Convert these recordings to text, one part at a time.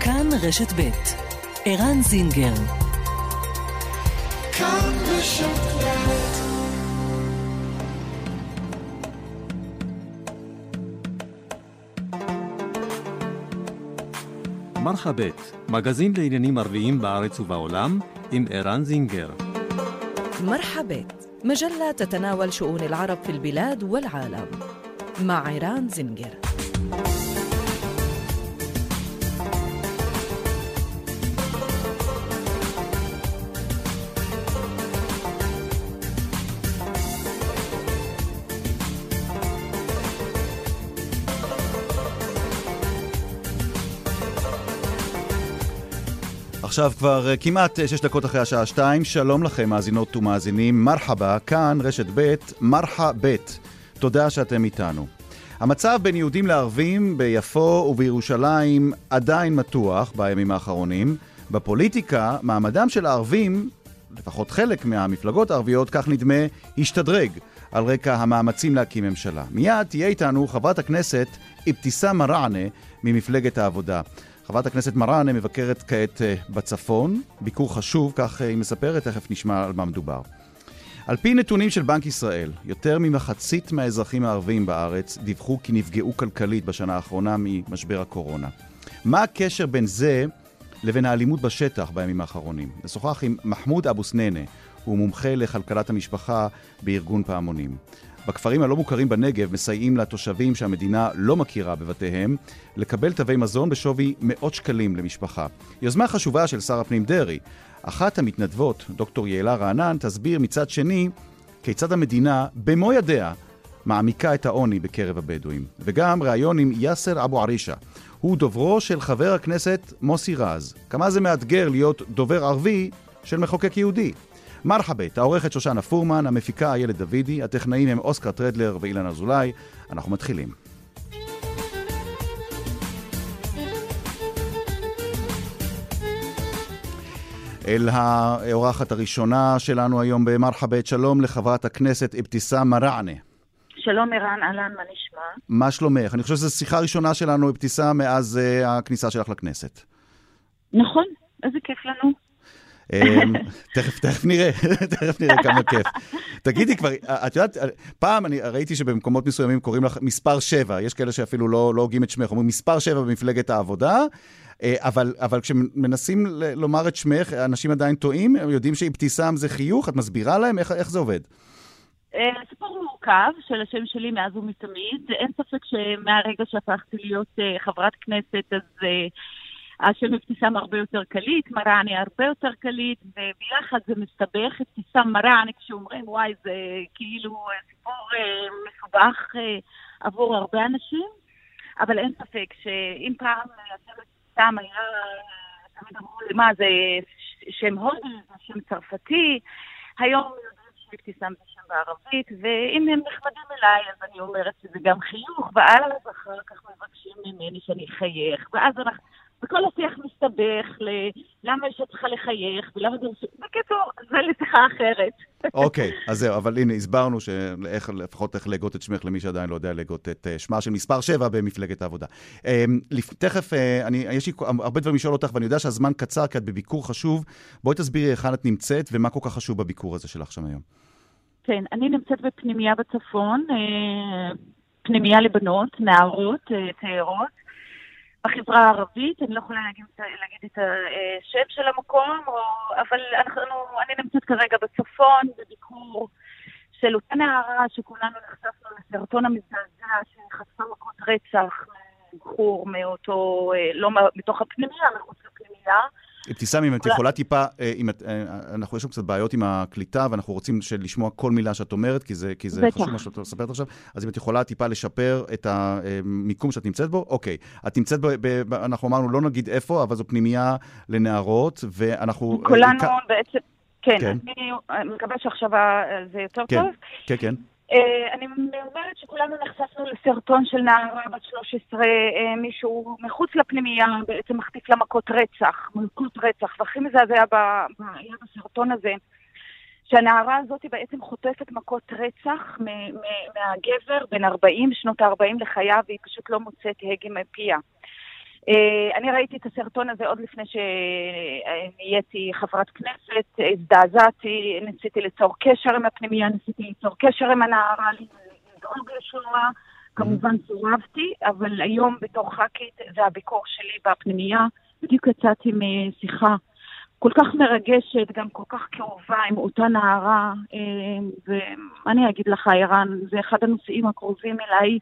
כאן רשת ב' ערן זינגר כאן רשת מרחבת, מגזין לעניינים ערביים בארץ ובעולם, עם ערן זינגר. مرحبت مجلة تتناول شؤون العرب في البلاد والعالم مع عيران زنجر עכשיו כבר אה, כמעט אה, שש דקות אחרי השעה שתיים, שלום לכם מאזינות ומאזינים, מרחבה, כאן רשת ב', מרחה ב', תודה שאתם איתנו. המצב בין יהודים לערבים ביפו ובירושלים עדיין מתוח בימים האחרונים. בפוליטיקה, מעמדם של הערבים, לפחות חלק מהמפלגות הערביות, כך נדמה, השתדרג על רקע המאמצים להקים ממשלה. מיד תהיה איתנו חברת הכנסת אבתיסאם מראענה ממפלגת העבודה. חברת הכנסת מראענה מבקרת כעת אה, בצפון, ביקור חשוב, כך אה, היא מספרת, תכף נשמע על מה מדובר. על פי נתונים של בנק ישראל, יותר ממחצית מהאזרחים הערבים בארץ דיווחו כי נפגעו כלכלית בשנה האחרונה ממשבר הקורונה. מה הקשר בין זה לבין האלימות בשטח בימים האחרונים? נשוחח עם מחמוד אבו סננה, הוא מומחה לכלכלת המשפחה בארגון פעמונים. בכפרים הלא מוכרים בנגב מסייעים לתושבים שהמדינה לא מכירה בבתיהם לקבל תווי מזון בשווי מאות שקלים למשפחה. יוזמה חשובה של שר הפנים דרעי. אחת המתנדבות, דוקטור יעלה רענן, תסביר מצד שני כיצד המדינה, במו ידיה, מעמיקה את העוני בקרב הבדואים. וגם ראיון עם יאסר אבו ערישה. הוא דוברו של חבר הכנסת מוסי רז. כמה זה מאתגר להיות דובר ערבי של מחוקק יהודי. מרחבת, העורכת שושנה פורמן, המפיקה איילת דוידי, הטכנאים הם אוסקר טרדלר ואילן אזולאי. אנחנו מתחילים. אל האורחת הראשונה שלנו היום במרחבת, שלום לחברת הכנסת אבתיסאם מראענה. שלום ערן, אהלן, מה נשמע? מה שלומך? אני חושב שזו שיחה ראשונה שלנו, אבתיסאם, מאז uh, הכניסה שלך לכנסת. נכון, איזה כיף לנו. אמ, תכף, תכף נראה, תכף נראה כמה כיף. תגידי כבר, את יודעת, פעם אני ראיתי שבמקומות מסוימים קוראים לך מספר 7, יש כאלה שאפילו לא, לא הוגים את שמך, אומרים מספר 7 במפלגת העבודה, אה, אבל, אבל כשמנסים לומר את שמך, אנשים עדיין טועים, הם יודעים שאבתיסאם זה חיוך, את מסבירה להם איך, איך זה עובד? אה, סיפור מורכב של השם שלי מאז ומתמיד. אין ספק שמהרגע שהפכתי להיות אה, חברת כנסת, אז השם אבתיסאם הרבה יותר קליט, מראענה הרבה יותר קליט, וביחד זה מסתבך, אבתיסאם מראענה, כשאומרים וואי, זה כאילו סיפור אה, מסובך אה, עבור הרבה אנשים, אבל אין ספק שאם פעם השם אבתיסאם היה, תמיד אמרו לי, מה זה שם הודי, זה שם צרפתי, היום יודעים שאבתיסאם זה שם בערבית, ואם הם נחמדים אליי, אז אני אומרת שזה גם חיוך, ואז אחר כך מבקשים ממני שאני אחייך, ואז אנחנו... וכל השיח מסתבך ללמה אישה צריכה לחייך, ולמה זה... בקיצור, זה לשיחה אחרת. אוקיי, אז זהו, אבל הנה, הסברנו שאיך, לפחות איך להגות את שמך למי שעדיין לא יודע להגות את אה, שמה של מספר 7 במפלגת העבודה. אמ, תכף, אה, אני, יש לי הרבה דברים לשאול אותך, ואני יודע שהזמן קצר, כי את בביקור חשוב. בואי תסבירי היכן את נמצאת, ומה כל כך חשוב בביקור הזה שלך שם היום. כן, אני נמצאת בפנימייה בצפון, אה, פנימייה לבנות, נערות, צעירות. בחברה הערבית, אני לא יכולה להגיד, להגיד את השם של המקום, או, אבל אנחנו, אני נמצאת כרגע בצפון, בביקור של אותה נערה שכולנו נחשפנו לסרטון המזעזע שחשפה מכות רצח מבחור מאותו, אה, לא מתוך הפנימייה, מחוץ לפנימייה. אבתיסאם, אם את יכולה טיפה, אה, אם את, אה, אנחנו יש לנו קצת בעיות עם הקליטה, ואנחנו רוצים לשמוע כל מילה שאת אומרת, כי זה, כי זה חשוב מה שאת מספרת עכשיו, אז אם את יכולה טיפה לשפר את המיקום שאת נמצאת בו, אוקיי. את נמצאת, ב, ב, אנחנו אמרנו, לא נגיד איפה, אבל זו פנימייה לנערות, ואנחנו... כולנו בעצם, כן, כן. אני מקווה שעכשיו זה יותר כן, טוב. כן, כן. Uh, אני אומרת שכולנו נחשפנו לסרטון של נערה בת 13, uh, אה, מישהו מחוץ לפנימייה בעצם מחטיף לה מכות רצח, מכות רצח, והכי מזעזע היה בסרטון הזה, שהנערה הזאת בעצם חוטפת מכות רצח מהגבר בן 40, שנות ה-40 לחייו, והיא פשוט לא מוצאת הגה מפיה. אה, אני ראיתי את הסרטון הזה עוד לפני שנהייתי חברת כנסת, הזדעזעתי, ניסיתי ליצור קשר עם הפנימייה, ניסיתי ליצור קשר עם הנערה, לדאוג לשלומה. כמובן סורבתי, אבל היום בתור ח"כית זה הביקור שלי בפנימייה. בדיוק יצאתי משיחה כל כך מרגשת, גם כל כך כאובה עם אותה נערה, אה, ואני אגיד לך, ערן, זה אחד הנושאים הקרובים אליי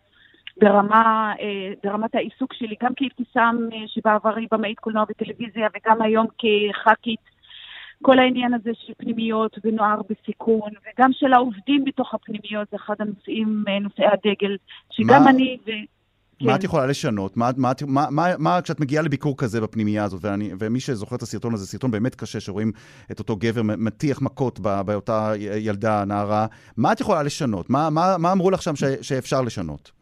ברמה, אה, ברמת העיסוק שלי, גם כאבתיסאם אה, שבעברי במאית קולנוע וטלוויזיה, וגם היום כח"כית. כל העניין הזה של פנימיות ונוער בסיכון, וגם של העובדים בתוך הפנימיות, זה אחד הנושאים, נושאי הדגל, שגם מה... אני ו... מה את כן. יכולה לשנות? מה, מה, מה, מה, מה כשאת מגיעה לביקור כזה בפנימייה הזאת, ואני, ומי שזוכר את הסרטון הזה, סרטון באמת קשה, שרואים את אותו גבר מטיח מכות באותה ילדה, נערה, מה את יכולה לשנות? מה, מה, מה אמרו לך שם ש, שאפשר לשנות?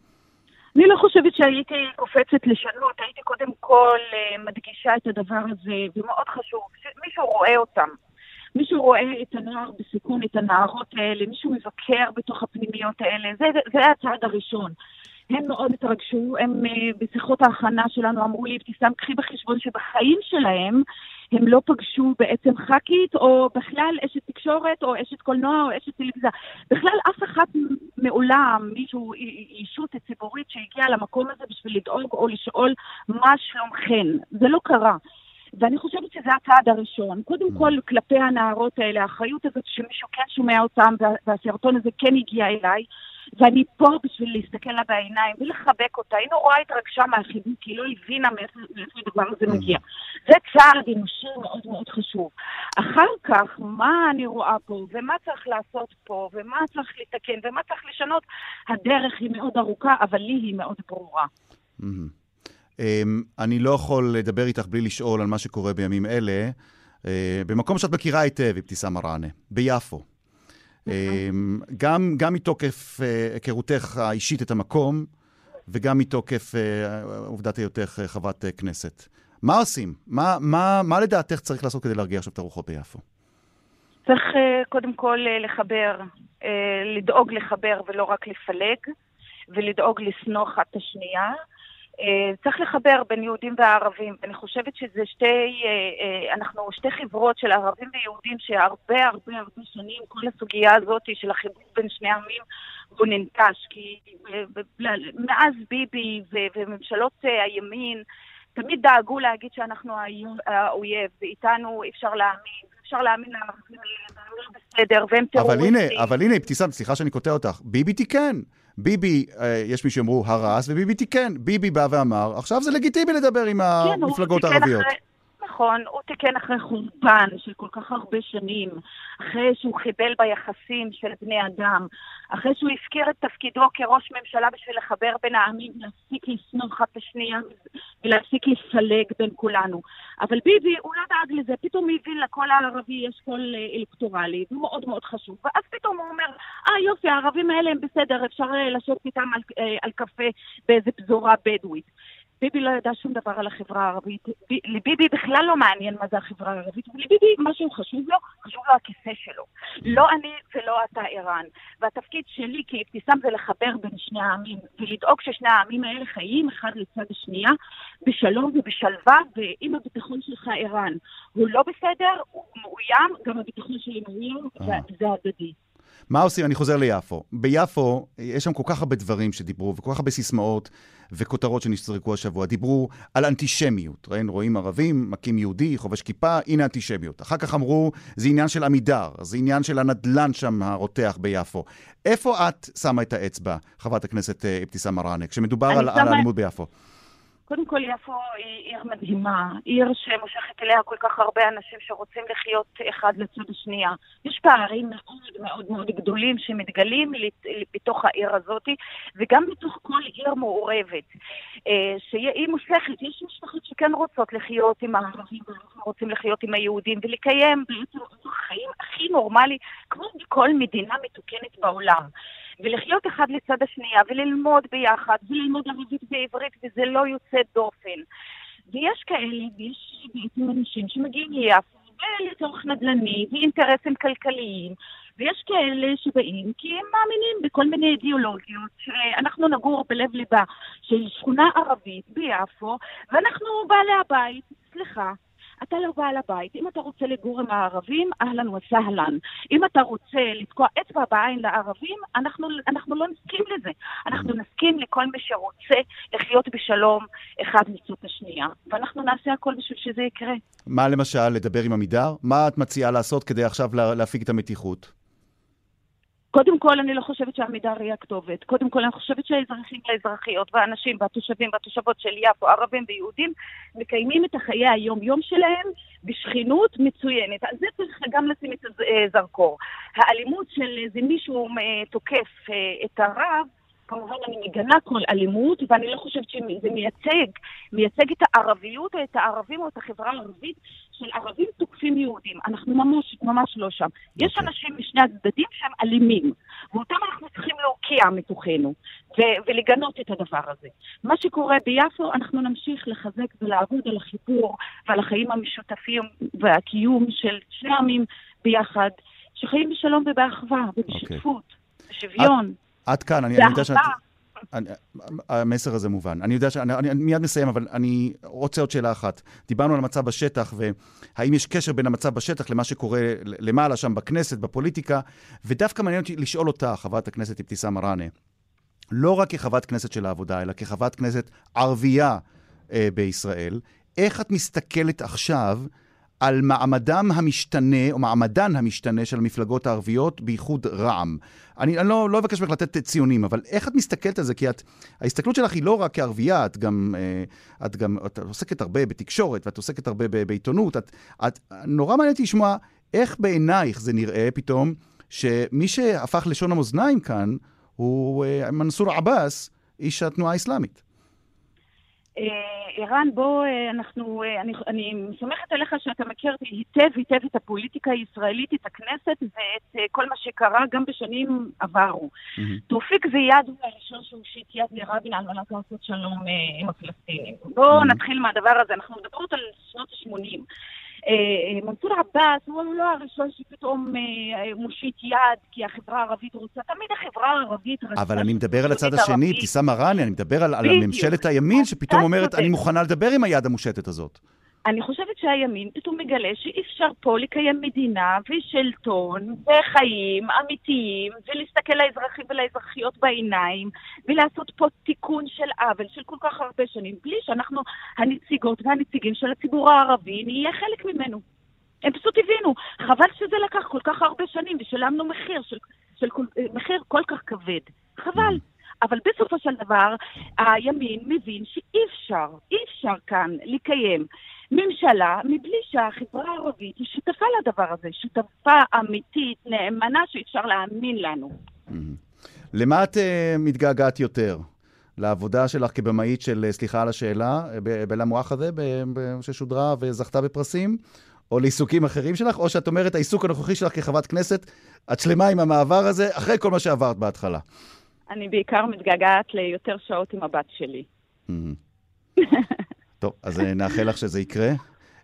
אני לא חושבת שהייתי קופצת לשנות, הייתי קודם כל אה, מדגישה את הדבר הזה, ומאוד חשוב, שמישהו רואה אותם. מישהו רואה את הנוער בסיכון, את הנערות האלה, מישהו מבקר בתוך הפנימיות האלה, זה, זה הצעד הראשון. הם מאוד התרגשו, הם אה, בשיחות ההכנה שלנו אמרו לי, אבתיסאם, קחי בחשבון שבחיים שלהם הם לא פגשו בעצם ח"כית, או בכלל אשת תקשורת, או אשת קולנוע, או אשת טלוויזיה. בכלל אף אחד מעולם, מישהו, אישות ציבורית שהגיעה למקום הזה בשביל לדאוג או לשאול מה שלומכן. זה לא קרה. ואני חושבת שזה הצעד הראשון. קודם כל, כלפי הנערות האלה, האחריות הזאת שמישהו כן שומע אותם, והסרטון הזה כן הגיע אליי. ואני פה בשביל להסתכל לה בעיניים ולחבק אותה. היא נורא התרגשה מהחיבוק, כי היא לא הבינה מאיפה הדבר הזה mm. מגיע. זה צעד אנושי מאוד מאוד חשוב. אחר כך, מה אני רואה פה, ומה צריך לעשות פה, ומה צריך לתקן, ומה צריך לשנות, הדרך היא מאוד ארוכה, אבל לי היא מאוד ברורה. Mm-hmm. אמ, אני לא יכול לדבר איתך בלי לשאול על מה שקורה בימים אלה, אה, במקום שאת מכירה היטב, אבתיסאם מראענה, ביפו. אמ, גם, גם מתוקף אה, היכרותך האישית את המקום, וגם מתוקף אה, עובדת היותך אה, חברת כנסת. מה עושים? מה, מה, מה לדעתך צריך לעשות כדי להרגיע עכשיו את הרוחות ביפו? צריך קודם כל לחבר, לדאוג לחבר ולא רק לפלג, ולדאוג לשנוא אחת את השנייה. אה, צריך לחבר בין יהודים וערבים. אני חושבת שזה שתי, אה, אה, אנחנו שתי חברות של ערבים ויהודים שהרבה הרבה הרבה שנים כל הסוגיה הזאת של החיבור בין שני עמים הוא ננטש. כי מאז ביבי וממשלות הימין תמיד דאגו להגיד שאנחנו האויב, ואיתנו אפשר להאמין. אפשר להאמין לערבים האלה, לא בסדר, והם טרוריסטים. אבל הנה, אבל הנה, אבתיסאם, סליחה שאני קוטע אותך. ביבי תיקן. ביבי, אה, יש מי שאמרו, הרס, וביבי תיקן. ביבי בא ואמר, עכשיו זה לגיטימי לדבר עם כן, המפלגות הערביות. נכון, הוא תיקן אחרי חורבן של כל כך הרבה שנים, אחרי שהוא חיבל ביחסים של בני אדם, אחרי שהוא הפקיר את תפקידו כראש ממשלה בשביל לחבר בין העמים, להפסיק לשנוא אחת את השנייה ולהפסיק לפלג בין כולנו. אבל ביבי, הוא לא דאג לזה, פתאום הוא הבין לכל הערבי יש קול אה, אלקטורלי, והוא מאוד מאוד חשוב. ואז פתאום הוא אומר, אה יופי, הערבים האלה הם בסדר, אפשר אה, לשבת איתם על, אה, על קפה באיזה פזורה בדואית. ביבי לא ידע שום דבר על החברה הערבית. לביבי בכלל לא מעניין מה זה החברה הערבית, ולביבי, משהו חשוב לו, חשוב לו הכיסא שלו. לא אני ולא אתה ערן. והתפקיד שלי כאבתיסאם זה לחבר בין שני העמים, ולדאוג ששני העמים האלה חיים אחד לצד השנייה, בשלום ובשלווה, ואם הביטחון שלך ערן הוא לא בסדר, הוא מאוים, גם הביטחון שלי מאוים. וזה הדדי. מה עושים? אני חוזר ליפו. ביפו יש שם כל כך הרבה דברים שדיברו, וכל כך הרבה סיסמאות וכותרות שנזרקו השבוע. דיברו על אנטישמיות. ראינו, רואים ערבים, מכים יהודי, חובש כיפה, הנה אנטישמיות. אחר כך אמרו, זה עניין של עמידר, זה עניין של הנדלן שם הרותח ביפו. איפה את שמה את האצבע, חברת הכנסת אה, אבתיסאם מראענה, כשמדובר על, על האלימות ביפו? קודם כל, יפו היא עיר מדהימה, עיר שמושכת אליה כל כך הרבה אנשים שרוצים לחיות אחד לצד השנייה. יש פערים מאוד מאוד מאוד גדולים שמתגלים בתוך העיר הזאת, וגם בתוך כל עיר מעורבת, אה, שהיא מושכת. יש משפחות שכן רוצות לחיות עם הערבים, רוצים לחיות עם היהודים, ולקיים בעצם חיים הכי נורמלי, כמו בכל מדינה מתוקנת בעולם. ולחיות אחד לצד השנייה, וללמוד ביחד, וללמוד ערבית ועברית, וזה לא יוצא דופן. ויש כאלה, ויש בעצם אנשים שמגיעים ליפו, ולצורך נדל"ני, ואינטרסים כלכליים, ויש כאלה שבאים כי הם מאמינים בכל מיני אידיאולוגיות. אנחנו נגור בלב ליבה של שכונה ערבית ביפו, ואנחנו בעלי הבית, סליחה. אתה לא בעל הבית. אם אתה רוצה לגור עם הערבים, אהלן וסהלן. אם אתה רוצה לתקוע אצבע בעין לערבים, אנחנו, אנחנו לא נסכים לזה. אנחנו נסכים לכל מי שרוצה לחיות בשלום אחד מצות השנייה. ואנחנו נעשה הכל בשביל שזה יקרה. מה למשל, לדבר עם עמידר? מה את מציעה לעשות כדי עכשיו להפיג את המתיחות? קודם כל, אני לא חושבת שעמידר היא הכתובת. קודם כל, אני חושבת שהאזרחים והאזרחיות והאנשים והתושבים והתושבות של יפו, ערבים ויהודים, מקיימים את החיי היום-יום שלהם בשכנות מצוינת. על זה צריך גם לשים את הזרקור. האלימות של איזה מישהו אה, תוקף אה, את הרב, כמובן אני מגנה כל אלימות, ואני לא חושבת שזה מייצג, מייצג את הערביות או את הערבים או את החברה הערבית של ערבים תוקפים יהודים. אנחנו ממש, ממש לא שם. Okay. יש אוקיי. אנשים משני הצדדים שהם אלימים, ואותם אנחנו צריכים להוקיע מתוכנו ו- ולגנות את הדבר הזה. מה שקורה ביפו, אנחנו נמשיך לחזק ולעבוד על החיבור ועל החיים המשותפים והקיום של שני עמים ביחד, שחיים בשלום ובאחווה ובשותפות, okay. בשוויון. את... עד כאן, אני, אני יודע שאת... אני, המסר הזה מובן. אני יודע ש... אני, אני מיד מסיים, אבל אני רוצה עוד שאלה אחת. דיברנו על המצב בשטח, והאם יש קשר בין המצב בשטח למה שקורה למעלה שם בכנסת, בפוליטיקה, ודווקא מעניין אותי לשאול אותה, חברת הכנסת אבתיסאם מראענה, לא רק כחברת כנסת של העבודה, אלא כחברת כנסת ערבייה אה, בישראל, איך את מסתכלת עכשיו על מעמדם המשתנה, או מעמדן המשתנה של המפלגות הערביות, בייחוד רע"מ. אני, אני לא, לא אבקש ממך לתת ציונים, אבל איך את מסתכלת על זה? כי את, ההסתכלות שלך היא לא רק כערבייה, את גם, אה, את גם את עוסקת הרבה בתקשורת, ואת עוסקת הרבה בעיתונות. את, את, נורא מעניין אותי לשמוע איך בעינייך זה נראה פתאום, שמי שהפך לשון המאזניים כאן הוא אה, מנסור עבאס, איש התנועה האסלאמית. אה, ערן, בוא, אה, אנחנו, אה, אני, אני סומכת עליך שאתה מכיר היטב היטב את הפוליטיקה הישראלית, את הכנסת ואת כל מה שקרה גם בשנים עברו. Mm-hmm. תאופיק זיאד הוא הראשון שהושיט יד לרבין על מנת לעשות שלום עם הפלסטינים. בואו mm-hmm. נתחיל מהדבר הזה, אנחנו מדברות על שנות ה-80. אה, מנסור עבאס הוא לא הראשון שפתאום אה, מושיט יד כי החברה הערבית רוצה, תמיד החברה הערבית רצתה... אבל אני מדבר על הצד השני, אבתיסאם מראענה, אני מדבר על, על ממשלת הימין שפתאום אומרת, אני מוכנה לדבר עם היד המושטת הזאת. אני חושבת שהימין פתאום מגלה שאי אפשר פה לקיים מדינה ושלטון וחיים אמיתיים ולהסתכל לאזרחים ולאזרחיות בעיניים ולעשות פה תיקון של עוול של כל כך הרבה שנים בלי שאנחנו הנציגות והנציגים של הציבור הערבי נהיה חלק ממנו. הם פשוט הבינו, חבל שזה לקח כל כך הרבה שנים ושילמנו מחיר של, של כל, מחיר כל כך כבד. חבל. אבל בסופו של דבר הימין מבין שאי אפשר, אי אפשר כאן לקיים ממשלה מבלי שהחברה הערבית היא שותפה לדבר הזה, שותפה אמיתית, נאמנה, שאפשר להאמין לנו. למה את uh, מתגעגעת יותר? לעבודה שלך כבמאית של, אה, סליחה על השאלה, בלה מואחדה, ששודרה וזכתה בפרסים, או לעיסוקים אחרים שלך, או שאת אומרת, העיסוק הנוכחי שלך כחברת כנסת, את שלמה עם המעבר הזה, אחרי כל מה שעברת בהתחלה. אני בעיקר מתגעגעת ליותר שעות עם הבת שלי. טוב, אז אה, נאחל לך שזה יקרה.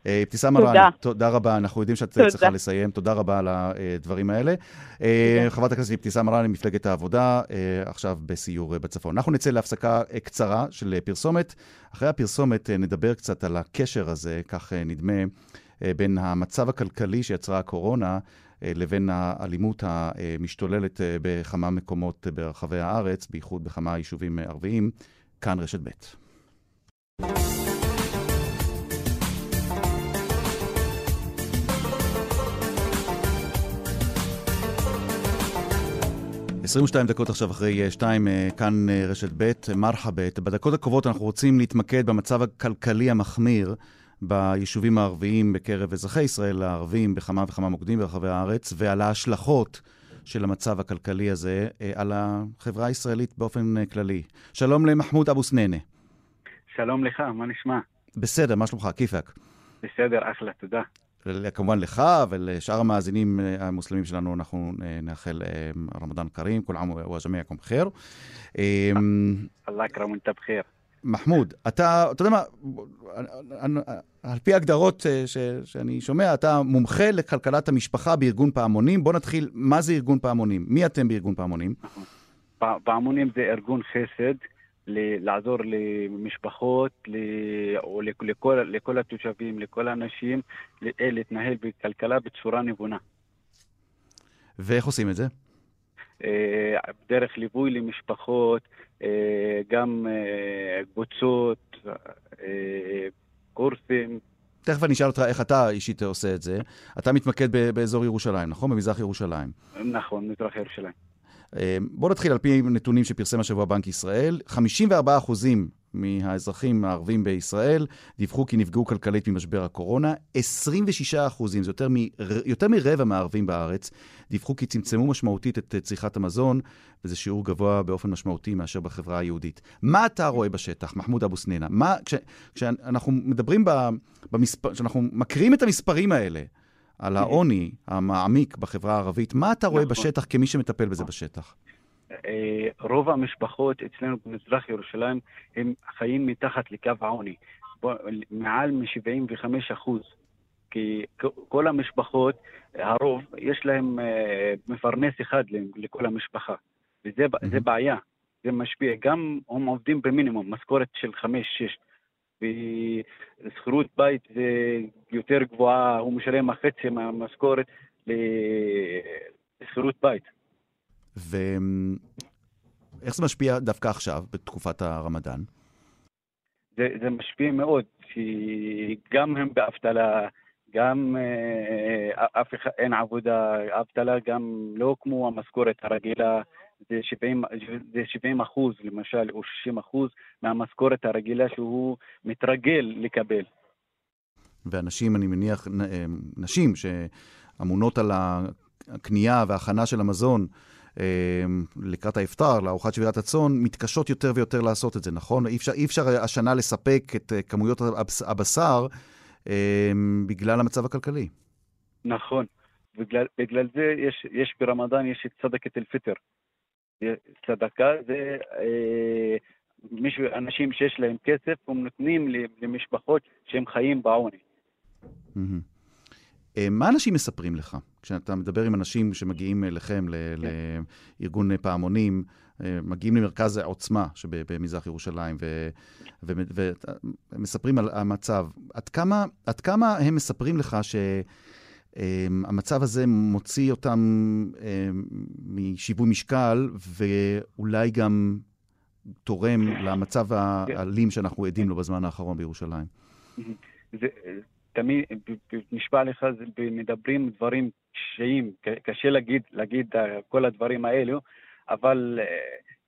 אה, אבתיסאם מראענה, תודה רבה, אנחנו יודעים שאת צריכה לסיים, תודה רבה על הדברים האלה. אה, חברת הכנסת אבתיסאם מראענה, מפלגת העבודה, עכשיו בסיור בצפון. אנחנו נצא להפסקה קצרה של פרסומת. אחרי הפרסומת נדבר קצת על הקשר הזה, כך נדמה, בין המצב הכלכלי שיצרה הקורונה לבין האלימות המשתוללת בכמה מקומות ברחבי הארץ, בייחוד בכמה יישובים ערביים. כאן רשת ב'. 22 דקות עכשיו אחרי 2, אה, אה, כאן אה, רשת ב', מרחבת. בדקות הקרובות אנחנו רוצים להתמקד במצב הכלכלי המחמיר ביישובים הערביים בקרב אזרחי ישראל הערבים בכמה וכמה מוקדים ברחבי הארץ, ועל ההשלכות של המצב הכלכלי הזה על החברה הישראלית באופן כללי. שלום למחמוד אבו סננה. שלום לך, מה נשמע? בסדר, מה שלומך? כיפאק. בסדר, אחלה, תודה. כמובן לך ולשאר המאזינים אה, המוסלמים שלנו, אנחנו אה, נאחל אה, רמדאן כרים, כל עם וג'מיעכם בחיר. אללה אכרם ואנתה בחיר. מחמוד, אתה, אתה יודע מה, על פי ההגדרות ש, שאני שומע, אתה מומחה לכלכלת המשפחה בארגון פעמונים. בוא נתחיל, מה זה ארגון פעמונים? מי אתם בארגון פעמונים? פעמונים זה ארגון חסד, ל- לעזור למשפחות, ל- או לכל, לכל התושבים, לכל האנשים, להתנהל בכלכלה בצורה נבונה. ואיך עושים את זה? אה, דרך ליווי למשפחות, אה, גם אה, קבוצות, קורסים. תכף אני אשאל אותך איך אתה אישית עושה את זה. אתה מתמקד באזור ירושלים, נכון? במזרח ירושלים. נכון, מזרח ירושלים. בואו נתחיל על פי נתונים שפרסם השבוע בנק ישראל. 54 אחוזים מהאזרחים הערבים בישראל דיווחו כי נפגעו כלכלית ממשבר הקורונה. 26 אחוזים, זה יותר, מ, יותר מרבע מהערבים בארץ, דיווחו כי צמצמו משמעותית את צריכת המזון, וזה שיעור גבוה באופן משמעותי מאשר בחברה היהודית. מה אתה רואה בשטח, מחמוד אבו סנינה? מה, כש, כשאנחנו מדברים, במספר, כשאנחנו מקריאים את המספרים האלה, על העוני המעמיק בחברה הערבית, מה אתה רואה נכון. בשטח כמי שמטפל בזה בשטח? אה, רוב המשפחות אצלנו במזרח ירושלים הם חיים מתחת לקו העוני, מעל מ-75 אחוז. כי כל המשפחות, הרוב, יש להם אה, מפרנס אחד לכל המשפחה. וזה mm-hmm. בעיה, זה משפיע. גם הם עובדים במינימום, משכורת של 5-6. ושכירות בית זה יותר גבוהה, הוא משלם החצי מהמשכורת לשכירות בית. ואיך זה משפיע דווקא עכשיו, בתקופת הרמדאן? זה, זה משפיע מאוד, כי גם הם באבטלה, גם אה, אף אחד, אין עבודה, אבטלה גם לא כמו המשכורת הרגילה, זה 70, זה 70 אחוז למשל, או 60 אחוז מהמשכורת הרגילה שהוא מתרגל לקבל. ואנשים, אני מניח, אה, נשים שאמונות על הקנייה וההכנה של המזון, אמ, לקראת האפטר, לארוחת שבירת הצאן, מתקשות יותר ויותר לעשות את זה, נכון? אי אפשר, אי אפשר השנה לספק את אה, כמויות הבשר בגלל המצב הכלכלי. נכון. בגלל, בגלל זה יש, יש ברמדאן, יש את צדקת אל-פיטר. צדקה זה אה, מישהו, אנשים שיש להם כסף, הם נותנים למשפחות שהם חיים בעוני. אה, מה אנשים מספרים לך? כשאתה מדבר עם אנשים שמגיעים אליכם, כן. לארגון פעמונים, אה, מגיעים למרכז העוצמה שבמזרח ירושלים, ומספרים על המצב. עד כמה, עד כמה הם מספרים לך שהמצב אה, הזה מוציא אותם אה, משיווי משקל, ואולי גם תורם למצב כן. האלים שאנחנו עדים לו בזמן האחרון בירושלים? זה, תמיד, נשבע לך, מדברים דברים קשיים, קשה להגיד, להגיד אה, כל הדברים האלו, אבל אה,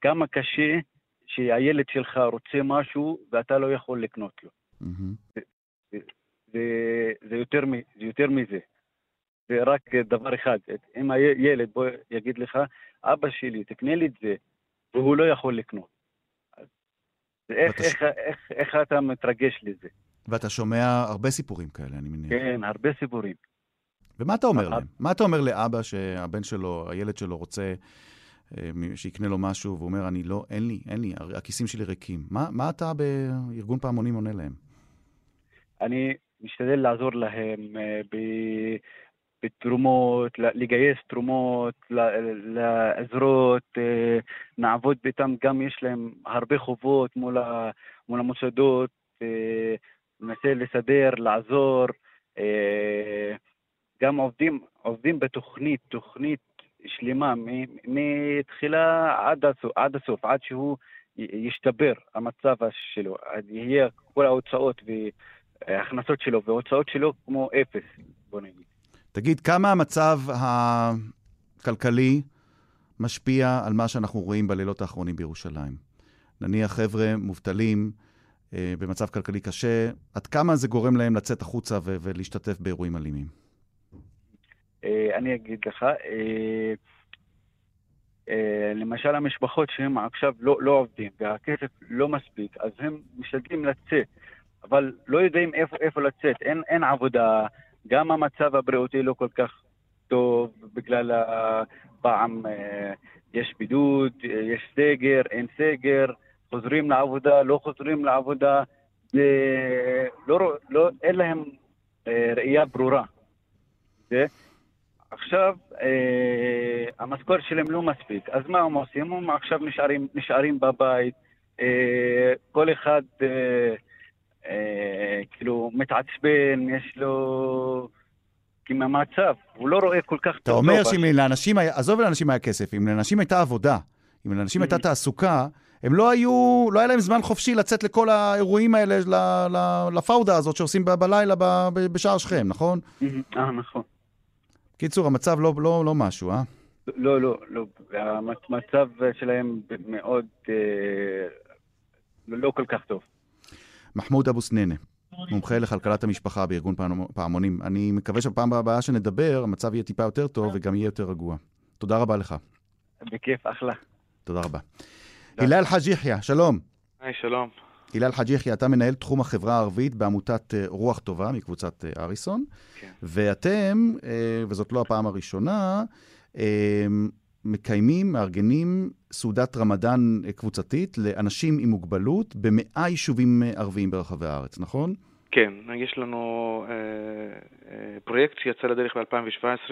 כמה קשה שהילד שלך רוצה משהו ואתה לא יכול לקנות לו. Mm-hmm. זה, זה, זה, יותר, זה יותר מזה. זה רק דבר אחד, אם הילד בוא יגיד לך, אבא שלי, תקנה לי את זה, והוא לא יכול לקנות. איך, איך, איך, איך אתה מתרגש לזה? ואתה שומע הרבה סיפורים כאלה, אני מניח. כן, הרבה סיפורים. ומה אתה אומר להם? מה אתה אומר לאבא שהבן שלו, הילד שלו רוצה אה, שיקנה לו משהו, והוא אומר, אני לא, אין לי, אין לי, הכיסים שלי ריקים. מה, מה אתה בארגון פעמונים עונה להם? אני משתדל לעזור להם אה, ב... בתרומות, לגייס תרומות, לעזרות, אה, נעבוד איתם, גם יש להם הרבה חובות מול, מול המוסדות, ננסה לסדר, לעזור. גם עובדים, עובדים בתוכנית, תוכנית שלמה, מתחילה עד הסוף, עד הסוף, עד שהוא ישתבר המצב שלו, יהיה כל ההוצאות וההכנסות שלו וההוצאות שלו כמו אפס, בוא נגיד. תגיד, כמה המצב הכלכלי משפיע על מה שאנחנו רואים בלילות האחרונים בירושלים? נניח חבר'ה מובטלים אה, במצב כלכלי קשה, עד כמה זה גורם להם לצאת החוצה ולהשתתף באירועים אלימים? אה, אני אגיד לך, אה, אה, למשל המשפחות שהם עכשיו לא, לא עובדים והכסף לא מספיק, אז הם משתדלים לצאת, אבל לא יודעים איפה, איפה לצאת, אין, אין עבודה, גם המצב הבריאותי לא כל כך טוב בגלל הפעם יש בידוד, יש סגר, אין סגר, חוזרים לעבודה, לא חוזרים לעבודה, לא, לא, אין להם אה, ראייה ברורה. עכשיו, אה, המשכורת שלהם לא מספיק, אז מה הם עושים? הם עכשיו נשארים, נשארים בבית, אה, כל אחד אה, אה, כאילו מתעצבן, יש לו... כי מהמצב, הוא לא רואה כל כך אתה טוב. אומר לא, שאם לאנשים עזוב לאנשים היה כסף, אם לאנשים הייתה עבודה, אם לאנשים הייתה Mhm. תעסוקה, הם לא היו, לא היה להם זמן חופשי לצאת לכל האירועים האלה, לפאודה הזאת שעושים בלילה בשער שכם, נכון? אה, נכון. קיצור, המצב לא, לא, לא משהו, אה? לא, לא, לא. המצב שלהם מאוד אה, לא כל כך טוב. מחמוד אבו סננה, מומחה לכלכלת המשפחה בארגון פעמ- פעמונים. אני מקווה שבפעם הבאה שנדבר, המצב יהיה טיפה יותר טוב וגם יהיה יותר רגוע. תודה רבה לך. בכיף, אחלה. תודה רבה. הלל חאג' יחיא, שלום. היי, שלום. הלל חאג' יחיא, אתה מנהל תחום החברה הערבית בעמותת אה, רוח טובה מקבוצת אה, אריסון, כן. ואתם, אה, וזאת לא הפעם הראשונה, מקיימים, מארגנים סעודת רמדאן אה, קבוצתית לאנשים עם מוגבלות במאה יישובים אה, ערביים ברחבי הארץ, נכון? כן, יש לנו אה, אה, פרויקט שיצא לדרך ב-2017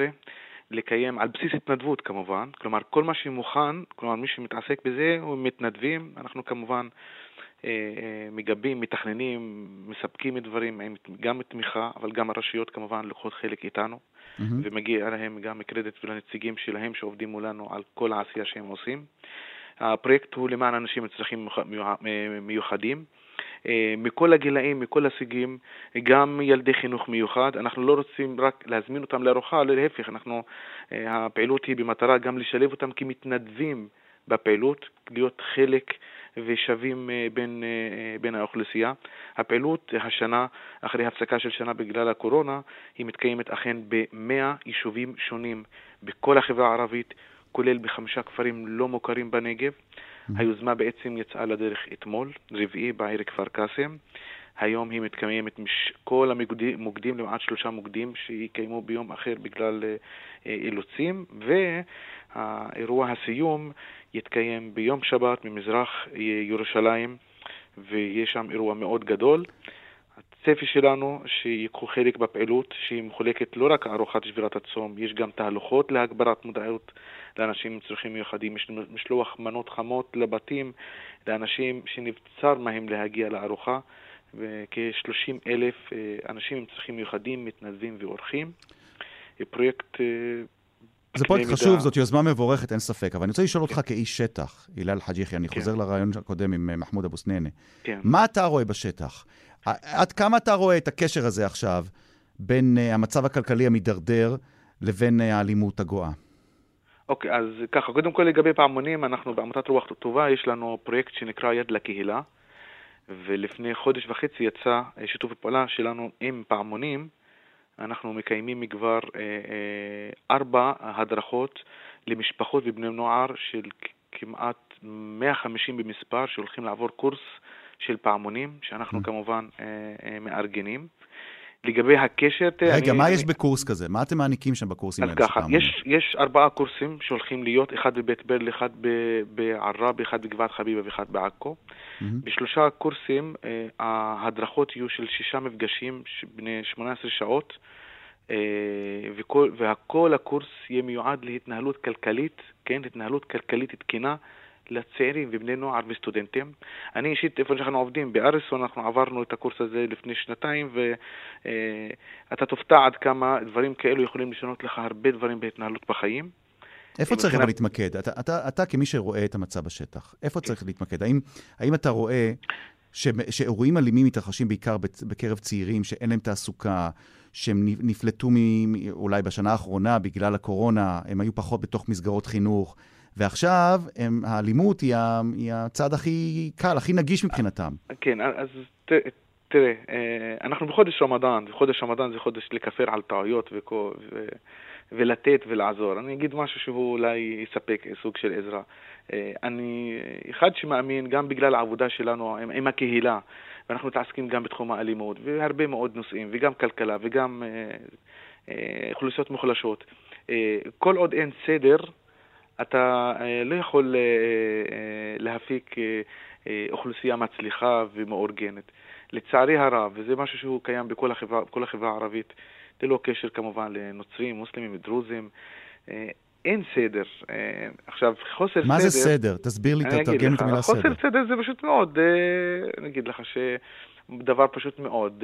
לקיים על בסיס התנדבות כמובן, כלומר כל מה שמוכן, כלומר מי שמתעסק בזה הוא מתנדבים, אנחנו כמובן מגבים, מתכננים, מספקים דברים, עם גם תמיכה, אבל גם הרשויות כמובן לוקחות חלק איתנו, מהמם. ומגיע להם גם קרדיט ולנציגים שלהם שעובדים מולנו על כל העשייה שהם עושים. הפרויקט הוא למען אנשים עם צרכים מיוח- מיוחדים. אה, מכל הגילאים, מכל הסוגים, גם ילדי חינוך מיוחד. אנחנו לא רוצים רק להזמין אותם לארוחה, להפך, אנחנו, אה, הפעילות היא במטרה גם לשלב אותם כמתנדבים בפעילות, להיות חלק ושווים אה, בין, אה, בין האוכלוסייה. הפעילות השנה, אחרי הפסקה של שנה בגלל הקורונה, היא מתקיימת אכן במאה יישובים שונים בכל החברה הערבית, כולל בחמישה כפרים לא מוכרים בנגב. היוזמה בעצם יצאה לדרך אתמול, רביעי, בעיר כפר קאסם. היום היא מתקיימת מש... כל המוקדים, מוקדים, למעט שלושה מוקדים שיקיימו ביום אחר בגלל אה, אה, אילוצים, והאירוע הסיום יתקיים ביום שבת ממזרח אה, ירושלים, ויש שם אירוע מאוד גדול. הצפי שלנו שיקחו חלק בפעילות שהיא מחולקת לא רק ארוחת שבירת הצום, יש גם תהלוכות להגברת מודעות לאנשים עם צרכים מיוחדים, יש משלוח מנות חמות לבתים לאנשים שנבצר מהם להגיע לארוחה, וכ-30 אלף אה, אנשים עם צרכים מיוחדים, מתנדבים ואורחים. אה, פרויקט... זה פרויקט חשוב, זאת יוזמה מבורכת, אין ספק. אבל אני רוצה לשאול אותך כאיש שטח, הלל חאג' יחיא, אני כן. חוזר לרעיון הקודם עם אה, מחמוד אבו סננה. כן. מה אתה רואה בשטח? עד כמה אתה רואה את הקשר הזה עכשיו בין אה, המצב הכלכלי המידרדר לבין אה, האלימות הגואה? אוקיי, אז ככה, קודם כל לגבי פעמונים, אנחנו בעמותת רוח טובה, יש לנו פרויקט שנקרא יד לקהילה, ולפני חודש וחצי יצא שיתוף הפעולה שלנו עם פעמונים. אנחנו מקיימים כבר אה, אה, ארבע הדרכות למשפחות ובני נוער של כמעט 150 במספר שהולכים לעבור קורס של פעמונים, שאנחנו Mm. כמובן אה, מארגנים. לגבי הקשר, רגע, אני- מה יש בקורס כזה? מה אתם מעניקים שם בקורסים אז האלה? של ככה? יש, יש ארבעה קורסים שהולכים להיות, אחד בבית ברל, אחד ב- בעראבה, אחד בגבעת חביבה ואחד בעכו. מהמם. בשלושה קורסים אה, ההדרכות יהיו של שישה מפגשים בני 18 שעות, אה, וכל, והכל הקורס יהיה מיועד להתנהלות כלכלית, כן, התנהלות כלכלית תקינה. לצעירים ובני נוער וסטודנטים. אני אישית, איפה שאנחנו עובדים, באריסון, אנחנו עברנו את הקורס הזה לפני שנתיים, ואתה תופתע עד כמה דברים כאלו יכולים לשנות לך הרבה דברים בהתנהלות בחיים. איפה צריך אבל להתמקד? אתה, אתה, אתה כמי שרואה את המצב בשטח, איפה צריך להתמקד? האם, האם אתה רואה ש, שאירועים אלימים מתרחשים בעיקר בקרב צעירים שאין להם תעסוקה, שהם נפלטו מ- אולי בשנה האחרונה בגלל הקורונה, הם היו פחות בתוך מסגרות חינוך, ועכשיו הם, האלימות היא, היא הצעד הכי קל, הכי נגיש מבחינתם. כן, אז ת, תראה, אה, אנחנו בחודש רמדאן, וחודש רמדאן זה חודש לכפר על טעויות וכל, ו, ולתת ולעזור. אני אגיד משהו שהוא אולי יספק סוג של עזרה. אה, אני אחד שמאמין, גם בגלל העבודה שלנו עם, עם הקהילה, ואנחנו מתעסקים גם בתחום האלימות, והרבה מאוד נושאים, וגם כלכלה, וגם אה, אה, אוכלוסיות מוחלשות. אה, כל עוד אין סדר, אתה לא יכול להפיק אוכלוסייה מצליחה ומאורגנת. לצערי הרב, וזה משהו שהוא קיים בכל החברה, בכל החברה הערבית, ללא קשר כמובן לנוצרים, מוסלמים, דרוזים, אין סדר. עכשיו, חוסר מה סדר... מה זה סדר? תסביר לי, תתרגם את המילה סדר. חוסר סדר זה פשוט מאוד, אני אגיד לך שדבר פשוט מאוד.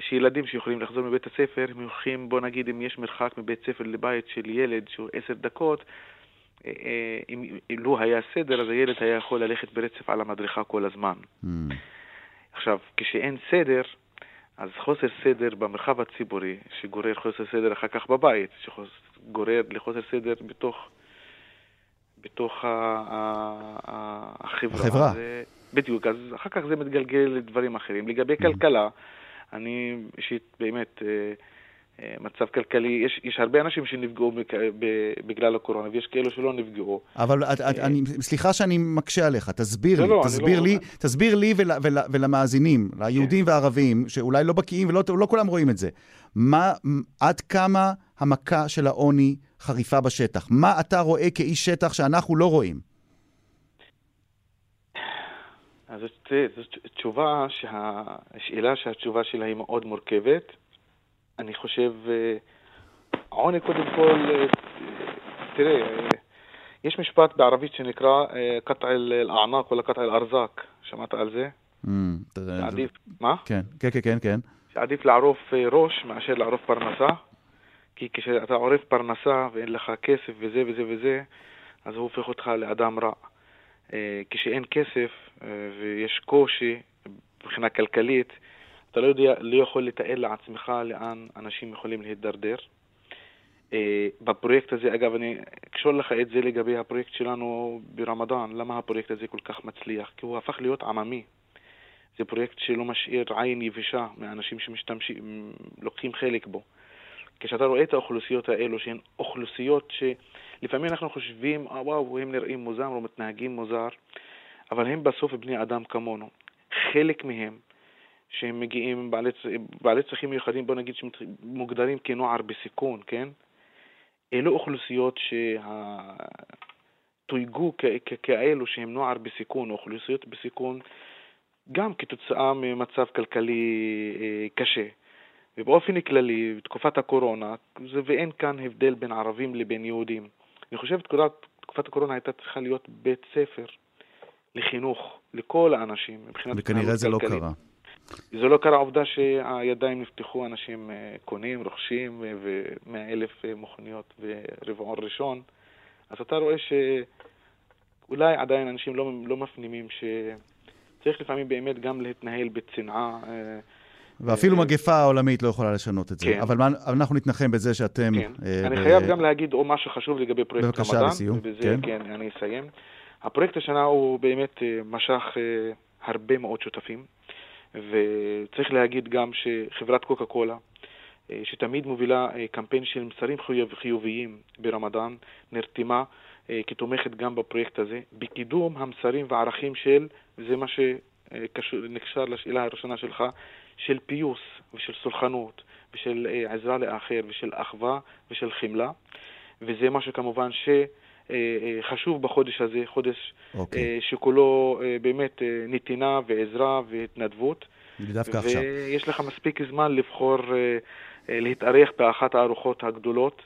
שילדים שיכולים לחזור מבית הספר, הם הולכים, בוא נגיד, אם יש מרחק מבית ספר לבית של ילד שהוא עשר דקות, אם לו היה סדר, אז הילד היה יכול ללכת ברצף על המדריכה כל הזמן. Mm. עכשיו, כשאין סדר, אז חוסר סדר במרחב הציבורי, שגורר חוסר סדר אחר כך בבית, שגורר לחוסר סדר בתוך, בתוך החברה. החברה. זה, בדיוק, אז אחר כך זה מתגלגל לדברים אחרים. לגבי mm. כלכלה, אני אישית באמת, אה, מצב כלכלי, יש, יש הרבה אנשים שנפגעו בגלל הקורונה, ויש כאלו שלא נפגעו. אבל את, את, אני, סליחה שאני מקשה עליך, תסביר לי, לא, תסביר, לא... לי תסביר לי ול, ול, ולמאזינים, ליהודים כן. וערבים, שאולי לא בקיאים ולא לא כולם רואים את זה, מה, עד כמה המכה של העוני חריפה בשטח? מה אתה רואה כאיש שטח שאנחנו לא רואים? אז זאת, זאת תשובה, שהשאלה שהתשובה שלה היא מאוד מורכבת. אני חושב, אה, עוני קודם כל, אה, תראה, אה, יש משפט בערבית שנקרא קטע אל-אענק או קטע אל-ארזק. שמעת על זה? Mm, עדיף, מה? כן, כן, כן, כן. שעדיף לערוף ראש מאשר לערוף פרנסה, כי כשאתה עורף פרנסה ואין לך כסף וזה וזה וזה, אז הוא הופך אותך לאדם רע. כשאין כסף ויש קושי מבחינה כלכלית, אתה לא, יודע, לא יכול לתאר לעצמך לאן אנשים יכולים להידרדר. Uh, בפרויקט הזה, אגב, אני אקשור לך את זה לגבי הפרויקט שלנו ברמדאן. למה הפרויקט הזה כל כך מצליח? כי הוא הפך להיות עממי. זה פרויקט שלא משאיר עין יבשה מהאנשים שמשתמשים, לוקחים חלק בו. כשאתה רואה את האוכלוסיות האלו, שהן אוכלוסיות שלפעמים אנחנו חושבים, אה, וואו, הם נראים מוזר או מתנהגים מוזר, אבל הם בסוף בני אדם כמונו. חלק מהם שהם מגיעים בעלי, בעלי צרכים מיוחדים, בוא נגיד שמוגדרים כנוער בסיכון, כן? אלו אוכלוסיות שתויגו כאלו שהם נוער בסיכון, אוכלוסיות בסיכון, גם כתוצאה ממצב כלכלי אה, קשה. ובאופן כללי, בתקופת הקורונה, זה, ואין כאן הבדל בין ערבים לבין יהודים. אני חושב שתקופת הקורונה הייתה צריכה להיות בית ספר לחינוך לכל האנשים מבחינת וכנראה זה לא קרה. זה לא קרה עובדה שהידיים נפתחו, אנשים אה, קונים, רוכשים, ומאה אלף אה, מכוניות ברבעון ראשון, אז אתה רואה שאולי עדיין אנשים לא, לא מפנימים שצריך לפעמים באמת גם להתנהל בצנעה. אה, ואפילו מגפה עולמית לא יכולה לשנות את זה. כן. אבל אנחנו נתנחם בזה שאתם... כן. אני חייב גם להגיד עוד משהו חשוב לגבי פרויקט רמדאן. בבקשה, לסיום. ובזה, כן. כן, אני אסיים. הפרויקט השנה הוא באמת משך הרבה מאוד שותפים. וצריך להגיד גם שחברת קוקה קולה, אה, שתמיד מובילה אה, קמפיין של מסרים חיוביים ברמדאן, נרתמה אה, כתומכת גם בפרויקט הזה, בקידום המסרים והערכים של, וזה מה שנקשר לשאלה הראשונה שלך, של פיוס ושל סולחנות ושל עזרה לאחר ושל אחווה ושל חמלה, וזה משהו כמובן ש... אה, אה, חשוב בחודש הזה, חודש okay. אוקיי. אה, שכולו באמת נתינה ועזרה והתנדבות. ודווקא עכשיו. ויש לך מספיק זמן לבחור להתארח באחת הארוחות הגדולות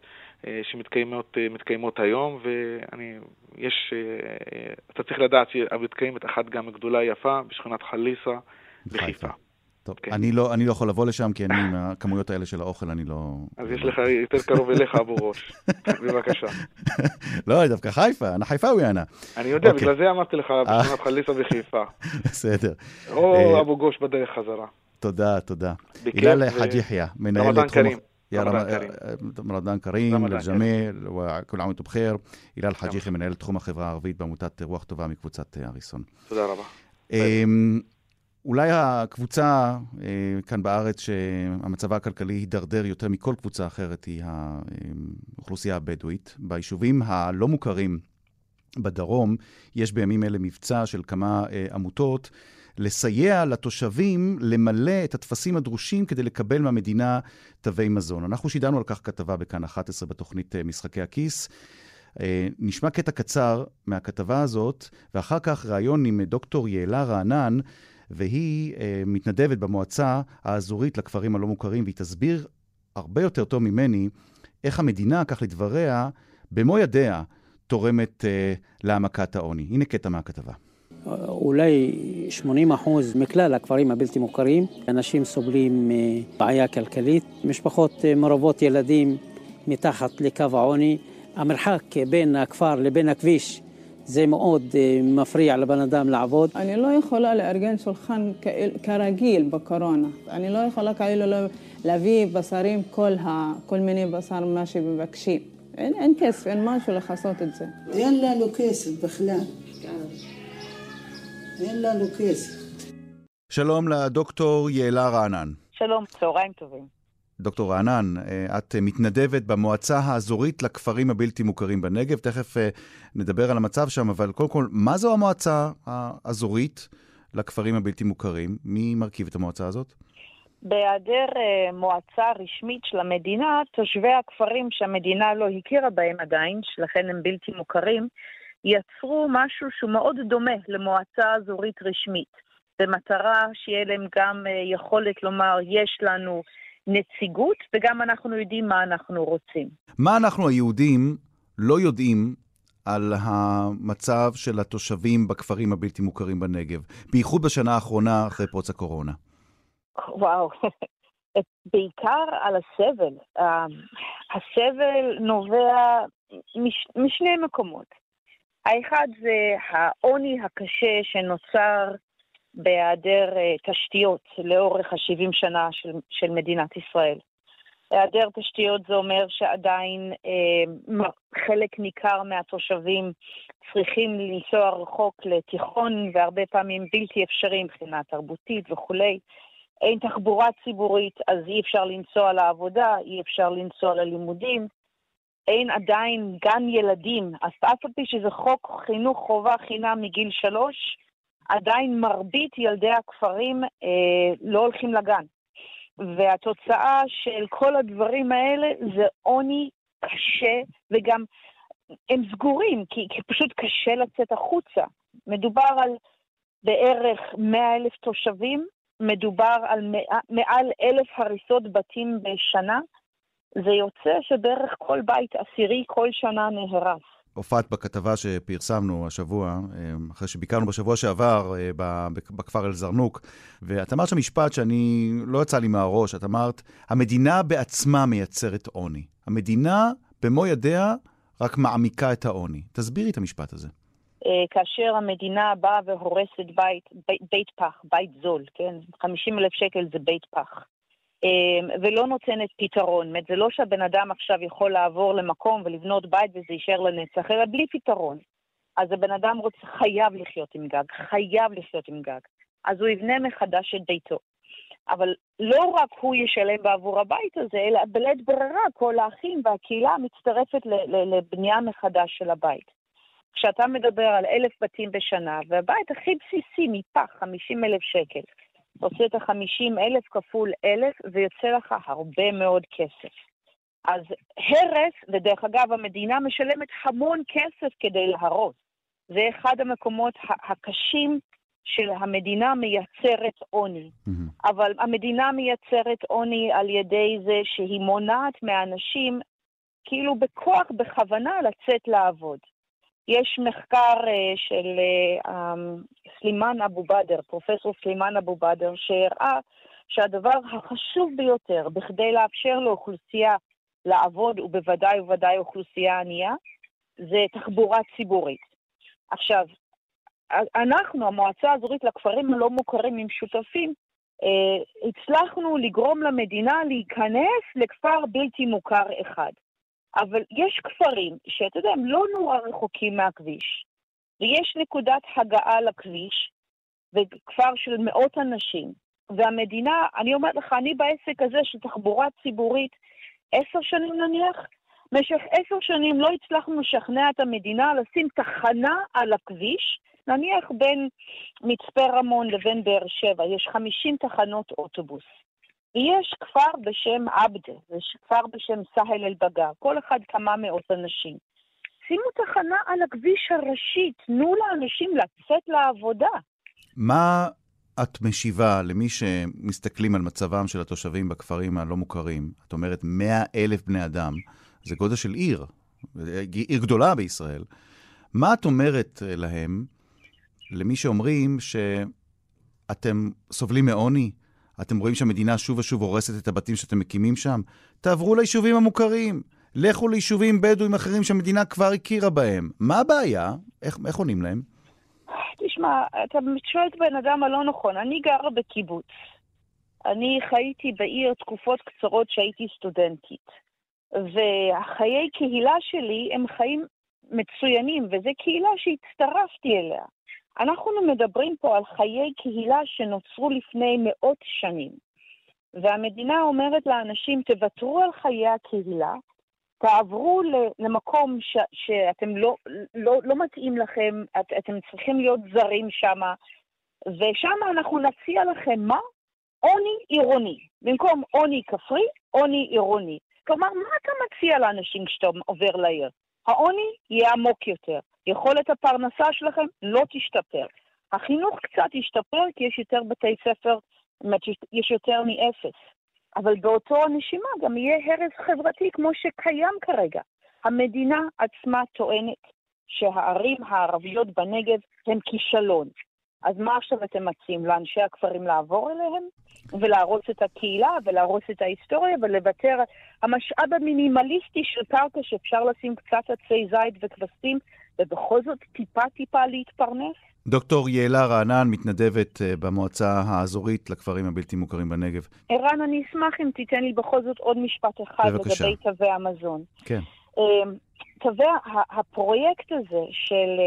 שמתקיימות היום, ואני, יש, אתה צריך לדעת שמתקיימת אחת גם גדולה יפה בשכונת חליסה בחיפה. טוב, כן. אני, לא, אני לא יכול לבוא לשם, כי אני עם הכמויות האלה של האוכל, אני לא... אז יש לך יותר קרוב אליך אבו ראש. בבקשה. לא, דווקא חיפה, אנא חיפאווי אנא. אני יודע, אוקיי. בגלל זה אמרתי לך, אה. בשכונת חליסה בחיפה. בסדר. או אה, אבו גוש בדרך חזרה. תודה, תודה. הילל חאג' יחיא, מנהל תחום... يا رمضان كريم للجميع وكل عام وانتم بخير. הילל חאג' יחיא, מנהל תחום החברה הערבית בעמותת רוח טובה מקבוצת הריסון. תודה רבה. אולי הקבוצה אה, כאן בארץ שהמצבה הכלכלי הידרדר יותר מכל קבוצה אחרת היא האוכלוסייה הבדואית. ביישובים הלא מוכרים בדרום יש בימים אלה מבצע של כמה אה, עמותות לסייע לתושבים למלא את הטפסים הדרושים כדי לקבל מהמדינה תווי מזון. אנחנו שידרנו על כך כתבה בכאן 11 בתוכנית אה, משחקי הכיס. נשמע קטע קצר מהכתבה הזאת, ואחר כך ראיון עם דוקטור יעלה רענן, והיא מתנדבת במועצה האזורית לכפרים הלא מוכרים, והיא תסביר הרבה יותר טוב ממני איך המדינה, כך לדבריה, במו ידיה, תורמת להעמקת העוני. הנה קטע מהכתבה. אולי 80 אחוז מכלל הכפרים הבלתי מוכרים, אנשים סובלים מבעיה כלכלית, משפחות מרובות ילדים מתחת לקו העוני. המרחק בין הכפר לבין הכביש זה מאוד מפריע לבן אדם לעבוד. אני לא יכולה לארגן שולחן כרגיל בקורונה. אני לא יכולה כאילו להביא בשרים, כל, ה, כל מיני בשר, מה שמבקשים. אין, אין כסף, אין משהו לכסות את זה. אין לנו כסף בכלל. אין לנו כסף. שלום לדוקטור יעלה רענן. שלום, צהריים טובים. דוקטור רענן, את מתנדבת במועצה האזורית לכפרים הבלתי מוכרים בנגב. תכף נדבר על המצב שם, אבל קודם כל, מה זו המועצה האזורית לכפרים הבלתי מוכרים? מי מרכיב את המועצה הזאת? בהיעדר מועצה רשמית של המדינה, תושבי הכפרים שהמדינה לא הכירה בהם עדיין, שלכן הם בלתי מוכרים, יצרו משהו שהוא מאוד דומה למועצה אזורית רשמית, במטרה שיהיה להם גם יכולת לומר, יש לנו נציגות, וגם אנחנו יודעים מה אנחנו רוצים. מה אנחנו היהודים לא יודעים על המצב של התושבים בכפרים הבלתי מוכרים בנגב, בייחוד בשנה האחרונה אחרי פרוץ הקורונה? וואו, בעיקר על הסבל. הסבל נובע מש, משני מקומות. האחד זה העוני הקשה שנוצר בהיעדר תשתיות לאורך ה-70 שנה של, של מדינת ישראל. היעדר תשתיות זה אומר שעדיין אה, חלק ניכר מהתושבים צריכים לנסוע רחוק לתיכון, והרבה פעמים בלתי אפשרי מבחינה תרבותית וכולי. אין תחבורה ציבורית, אז אי אפשר לנסוע לעבודה, אי אפשר לנסוע ללימודים. אין עדיין גן ילדים, אז אף על פי שזה חוק חינוך חובה חינם מגיל שלוש, עדיין מרבית ילדי הכפרים אה, לא הולכים לגן. והתוצאה של כל הדברים האלה זה עוני קשה, וגם הם סגורים, כי, כי פשוט קשה לצאת החוצה. מדובר על בערך 100 אלף תושבים, מדובר על מעל אלף הריסות בתים בשנה, זה יוצא שבערך כל בית עשירי כל שנה נהרס. הופעת בכתבה שפרסמנו השבוע, אחרי שביקרנו בשבוע שעבר בכפר אל-זרנוק, ואת אמרת שם משפט שאני, לא יצא לי מהראש, את אמרת, המדינה בעצמה מייצרת עוני. המדינה במו ידיה רק מעמיקה את העוני. תסבירי את המשפט הזה. כאשר המדינה באה והורסת בית, בית, בית פח, בית זול, כן? 50 אלף שקל זה בית פח. ולא נותנת פתרון. זאת אומרת, זה לא שהבן אדם עכשיו יכול לעבור למקום ולבנות בית וזה יישאר לנצח, אלא בלי פתרון. אז הבן אדם רוצה, חייב לחיות עם גג, חייב לחיות עם גג. אז הוא יבנה מחדש את ביתו. אבל לא רק הוא ישלם בעבור הבית הזה, אלא בלית ברירה כל האחים והקהילה מצטרפת לבנייה מחדש של הבית. כשאתה מדבר על אלף בתים בשנה, והבית הכי בסיסי מפח, 50 אלף שקל, עושה את ה-50 אלף כפול אלף, ויוצא לך הרבה מאוד כסף. אז הרס, ודרך אגב, המדינה משלמת המון כסף כדי להרוס. זה אחד המקומות הקשים של המדינה מייצרת עוני. Mm-hmm. אבל המדינה מייצרת עוני על ידי זה שהיא מונעת מאנשים, כאילו בכוח, בכוונה, לצאת לעבוד. יש מחקר uh, של uh, um, סלימאן אבו באדר, פרופסור סלימאן אבו באדר, שהראה שהדבר החשוב ביותר בכדי לאפשר לאוכלוסייה לעבוד, ובוודאי ובוודאי אוכלוסייה ענייה, זה תחבורה ציבורית. עכשיו, אנחנו, המועצה האזורית לכפרים הלא מוכרים עם שותפים, uh, הצלחנו לגרום למדינה להיכנס לכפר בלתי מוכר אחד. אבל יש כפרים שאתה יודע, הם לא נורא רחוקים מהכביש, ויש נקודת הגעה לכביש, וכפר של מאות אנשים, והמדינה, אני אומרת לך, אני בעסק הזה של תחבורה ציבורית עשר שנים נניח, במשך עשר שנים לא הצלחנו לשכנע את המדינה לשים תחנה על הכביש, נניח בין מצפה רמון לבין באר שבע, יש 50 תחנות אוטובוס. ויש כפר בשם עבדה, יש כפר בשם סהל אל-בגר, כל אחד כמה מאות אנשים. שימו תחנה על הכביש הראשי, תנו לאנשים לצאת לעבודה. מה את משיבה למי שמסתכלים על מצבם של התושבים בכפרים הלא מוכרים? את אומרת 100 אלף בני אדם, זה גודל של עיר, עיר גדולה בישראל. מה את אומרת להם, למי שאומרים שאתם סובלים מעוני, אתם רואים שהמדינה שוב ושוב הורסת את הבתים שאתם מקימים שם? תעברו ליישובים המוכרים. לכו ליישובים בדואים אחרים שהמדינה כבר הכירה בהם. מה הבעיה? איך, איך עונים להם? תשמע, אתה שואל את בן אדם הלא נכון. אני גרה בקיבוץ. אני חייתי בעיר תקופות קצרות שהייתי סטודנטית. והחיי קהילה שלי הם חיים מצוינים, וזו קהילה שהצטרפתי אליה. אנחנו מדברים פה על חיי קהילה שנוצרו לפני מאות שנים. והמדינה אומרת לאנשים, תוותרו על חיי הקהילה, תעברו למקום ש, שאתם לא, לא, לא מתאים לכם, את, אתם צריכים להיות זרים שם, ושם אנחנו נציע לכם מה? עוני עירוני. במקום עוני כפרי, עוני עירוני. כלומר, מה אתה מציע לאנשים כשאתה עובר לעיר? העוני יהיה עמוק יותר. יכולת הפרנסה שלכם לא תשתפר. החינוך קצת ישתפר כי יש יותר בתי ספר, יש יותר מאפס. אבל באותו הנשימה גם יהיה הרס חברתי כמו שקיים כרגע. המדינה עצמה טוענת שהערים הערביות בנגב הן כישלון. אז מה עכשיו אתם מציעים? לאנשי הכפרים לעבור אליהם? ולהרוס את הקהילה ולהרוס את ההיסטוריה ולוותר המשאב המינימליסטי של קרקע שאפשר לשים קצת עצי זית וכבשים ובכל זאת טיפה-טיפה להתפרנס? דוקטור יעלה רענן, מתנדבת אה, במועצה האזורית לכפרים הבלתי מוכרים בנגב. ערן, אני אשמח אם תיתן לי בכל זאת עוד משפט אחד בבקשה. לגבי תווי המזון. כן. אמ, תווי, הפרויקט הזה של,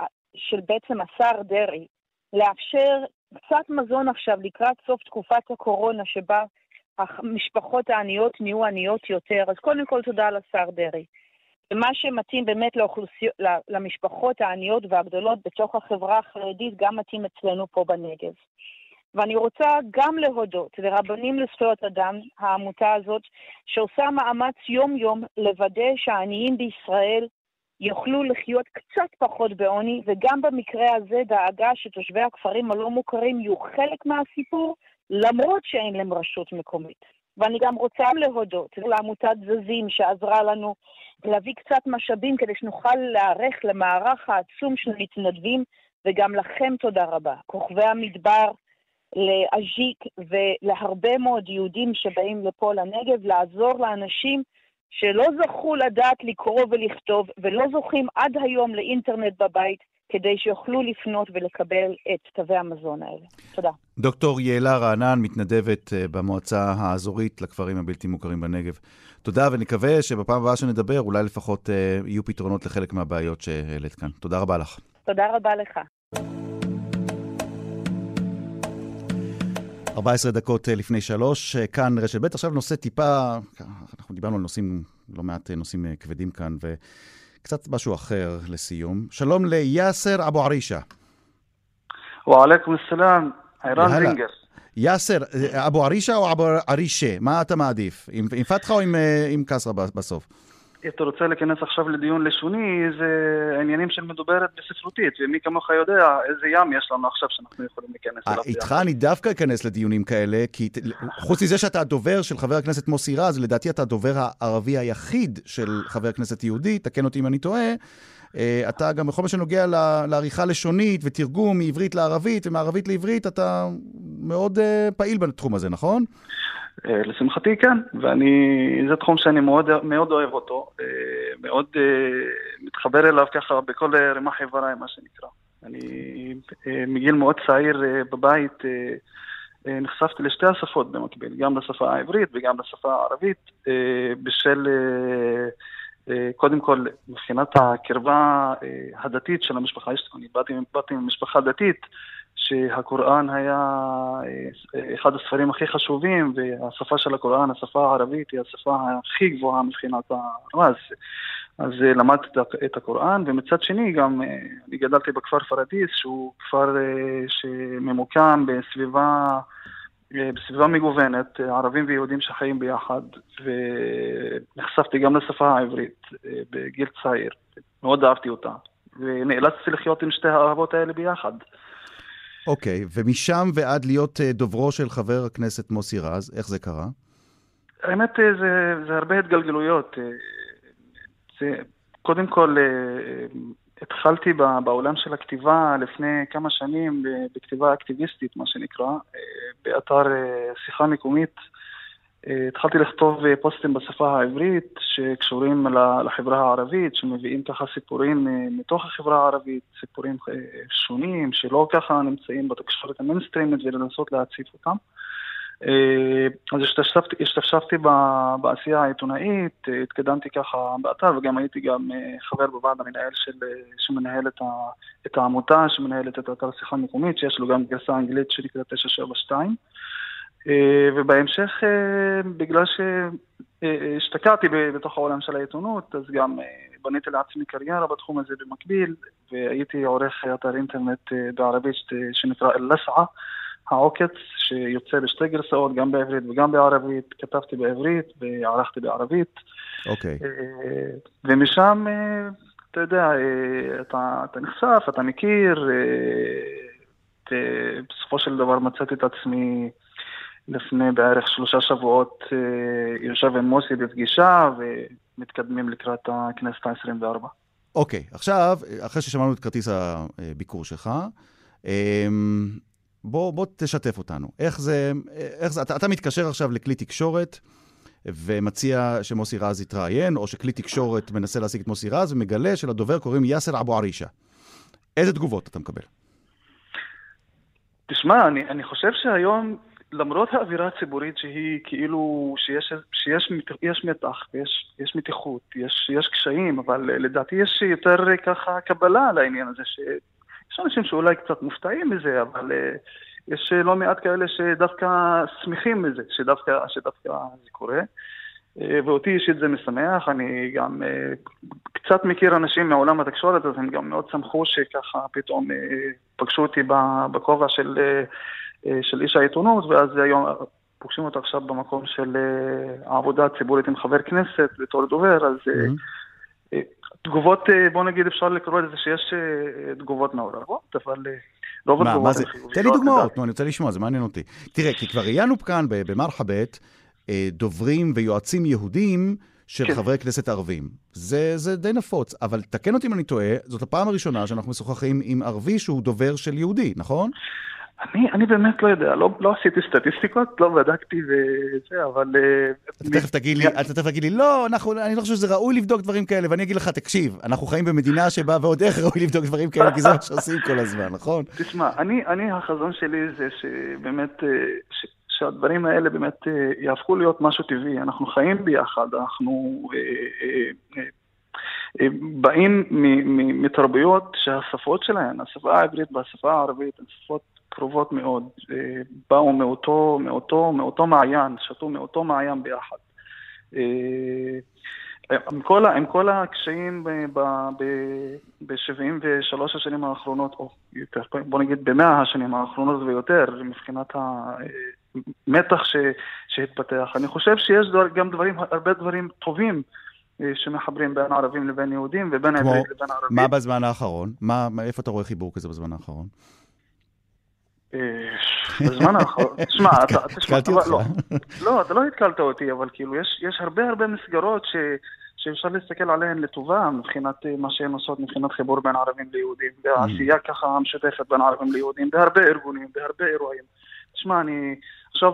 אה, של בעצם השר דרעי, לאפשר קצת מזון עכשיו לקראת סוף תקופת הקורונה, שבה המשפחות העניות נהיו עניות יותר, אז קודם כל תודה לשר דרעי. ומה שמתאים באמת לאוכלוסיות, למשפחות העניות והגדולות בתוך החברה החרדית, גם מתאים אצלנו פה בנגב. ואני רוצה גם להודות לרבנים לזכויות אדם, העמותה הזאת, שעושה מאמץ יום-יום לוודא שהעניים בישראל יוכלו לחיות קצת פחות בעוני, וגם במקרה הזה דאגה שתושבי הכפרים הלא מוכרים יהיו חלק מהסיפור, למרות שאין להם רשות מקומית. ואני גם רוצה להודות לעמותת זזים שעזרה לנו להביא קצת משאבים כדי שנוכל להיערך למערך העצום של מתנדבים, וגם לכם תודה רבה. כוכבי המדבר, לאז'יק ולהרבה מאוד יהודים שבאים לפה לנגב, לעזור לאנשים שלא זכו לדעת לקרוא ולכתוב, ולא זוכים עד היום לאינטרנט בבית, כדי שיוכלו לפנות ולקבל את תווי המזון האלה. תודה. דוקטור יעלה רענן, מתנדבת אה, במועצה האזורית לכפרים הבלתי מוכרים בנגב. תודה, ונקווה שבפעם הבאה שנדבר, אולי לפחות אה, יהיו פתרונות לחלק מהבעיות שהעלית כאן. תודה רבה לך. תודה רבה לך. 14 דקות אה, לפני שלוש, אה, כאן רשת ב'. עכשיו נושא טיפה, אנחנו דיברנו על נושאים, לא מעט נושאים כבדים כאן, וקצת משהו אחר לסיום. שלום ליאסר אבו ערישה. ועליכום א-סלאם, ערן זינגר. יאסר, אבו ערישה או אבו ערישה? מה אתה מעדיף? עם, עם פתחה או עם, עם קסרה בסוף? אתה רוצה להיכנס עכשיו לדיון לשוני, זה עניינים של מדוברת בספרותית, ומי כמוך יודע איזה ים יש לנו עכשיו שאנחנו יכולים להיכנס אליו. איתך אני דווקא אכנס לדיונים כאלה, כי חוץ מזה שאתה הדובר של חבר הכנסת מוסי רז, לדעתי אתה הדובר הערבי היחיד של חבר הכנסת יהודי, תקן אותי אם אני טועה. אתה גם בכל מה שנוגע לעריכה לשונית ותרגום מעברית לערבית ומערבית לעברית, אתה מאוד פעיל בתחום הזה, נכון? אה, לשמחתי כן, ואני, זה תחום שאני מאוד, מאוד אוהב אותו, אה, מאוד אה, מתחבר אליו ככה בכל רמ"ח איבריי, מה שנקרא. אני מגיל מאוד צעיר בבית נחשפתי לשתי השפות במקביל, גם לשפה העברית וגם לשפה הערבית, בשל, קודם כל, מבחינת הקרבה הדתית של המשפחה, אני באתי, באתי ממשפחה דתית, שהקוראן היה אה, אחד הספרים הכי חשובים, והשפה של הקוראן, השפה הערבית, היא השפה הכי גבוהה מבחינת הרז. אז אה, למדתי את הקוראן, ומצד שני גם אה, אני גדלתי בכפר פרדיס, שהוא כפר שממוקם בסביבה, בסביבה מגוונת, ערבים ויהודים שחיים ביחד, ונחשפתי גם לשפה העברית בגיל צעיר. מאוד אהבתי אותה. ונאלצתי לחיות עם שתי האהבות האלה ביחד. אוקיי, ומשם ועד להיות אה, דוברו של חבר הכנסת מוסי רז, איך זה קרה? האמת, אה, זה, זה הרבה התגלגלויות. אה, זה, קודם כל, התחלתי בעולם של הכתיבה לפני כמה שנים בכתיבה אקטיביסטית, מה שנקרא, באתר שיחה מקומית. התחלתי לכתוב פוסטים בשפה העברית שקשורים לחברה הערבית, שמביאים ככה סיפורים מתוך החברה הערבית, סיפורים שונים שלא ככה נמצאים בתקשורת המיינסטרימית ולנסות להציף אותם. אז השתתפתי, השתתפתי בעשייה העיתונאית, התקדמתי ככה באתר וגם הייתי גם חבר בוועד המנהל של, שמנהל את, ה, את העמותה, שמנהלת את אתר שיחה מקומית, שיש לו גם גרסה אנגלית שנקראת 972. אה, ובהמשך, אה, בגלל שהשתקעתי בתוך העולם של העיתונות, אז גם אה, בניתי לעצמי קריירה בתחום הזה במקביל, והייתי עורך אתר אינטרנט בערבית שנקרא אל-לסעה, העוקץ, שיוצא בשתי גרסאות, גם בעברית וגם בערבית. כתבתי בעברית וערכתי בערבית. אוקיי. Okay. ומשם, אתה יודע, אתה, אתה נחשף, אתה מכיר, בסופו של דבר מצאתי את עצמי לפני בערך שלושה שבועות אה, יושב עם מוסי בפגישה ומתקדמים לקראת הכנסת ה-24. אוקיי, okay, עכשיו, אחרי ששמענו את כרטיס הביקור שלך, אמ, בוא, בוא תשתף אותנו. איך זה, איך זה, אתה, אתה מתקשר עכשיו לכלי תקשורת ומציע שמוסי רז יתראיין, או שכלי תקשורת מנסה להשיג את מוסי רז ומגלה שלדובר קוראים יאסר אבו ערישה. איזה תגובות אתה מקבל? תשמע, אני, אני חושב שהיום למרות האווירה הציבורית שהיא כאילו, שיש, שיש יש מתח, יש, יש מתיחות, יש, יש קשיים, אבל לדעתי יש יותר ככה קבלה לעניין הזה, שיש אנשים שאולי קצת מופתעים מזה, אבל אה, יש לא מעט כאלה שדווקא שמחים מזה, שדווקא, שדווקא זה קורה. אה, ואותי אישית זה משמח, אני גם אה, קצת מכיר אנשים מעולם התקשורת, אז הם גם מאוד שמחו שככה פתאום פגשו אותי בכובע של אה, של איש העיתונות, ואז היום פוגשים אותו עכשיו במקום של אה, העבודה הציבורית עם חבר כנסת בתור דובר, אז mm-hmm. תגובות, בוא נגיד, אפשר לקרוא לזה שיש תגובות מעורבות, אבל רוב התגובות הן חיוביות. תן לי דוגמאות, נו, אני רוצה לשמוע, זה מעניין אותי. תראה, כי כבר ראיינו כאן במרחבת דוברים ויועצים יהודים של כן. חברי כנסת ערבים. זה, זה די נפוץ, אבל תקן אותי אם אני טועה, זאת הפעם הראשונה שאנחנו משוחחים עם ערבי שהוא דובר של יהודי, נכון? אני, אני באמת לא יודע, לא, לא עשיתי סטטיסטיקות, לא בדקתי וזה, אבל... אה, אתה תכף תגיד לי, אתה תכף תגיד לי, לא, אנחנו, אני לא חושב שזה ראוי לבדוק דברים כאלה, ואני אגיד לך, תקשיב, אנחנו חיים במדינה שבה ועוד איך ראוי לבדוק דברים כאלה, כי זה מה שעושים כל הזמן, נכון? תשמע, אני, אני החזון שלי זה שבאמת, אה, ש, שהדברים האלה באמת אה, יהפכו להיות משהו טבעי. אנחנו חיים ביחד, אנחנו באים מתרבויות שהשפות שלהן, השפה העברית והשפה הערבית, הן שפות קרובות מאוד, אה, באו מאותו, מאותו, מאותו מעיין, שתו מאותו מעיין ביחד. אה, עם כל, עם כל הקשיים ב-73 השנים האחרונות, או יותר, בוא נגיד במאה השנים האחרונות ויותר, מבחינת המתח ש, שהתפתח, אני חושב שיש דבר, גם דברים, הרבה דברים טובים אה, שמחברים בין ערבים לבין יהודים ובין עברית לבין ערבים. מה בזמן האחרון? מה, איפה אתה רואה חיבור כזה בזמן האחרון? בזמן האחרון, תשמע, אתה, תשמע, לא, לא, אתה לא התקלת אותי, אבל כאילו, יש הרבה הרבה מסגרות שאפשר להסתכל עליהן לטובה מבחינת אה, מה שהן עושות, מבחינת חיבור בין ערבים ליהודים, mm. והעשייה ככה המשותפת בין ערבים ליהודים, בהרבה ארגונים, בהרבה אירועים. תשמע, אני עכשיו,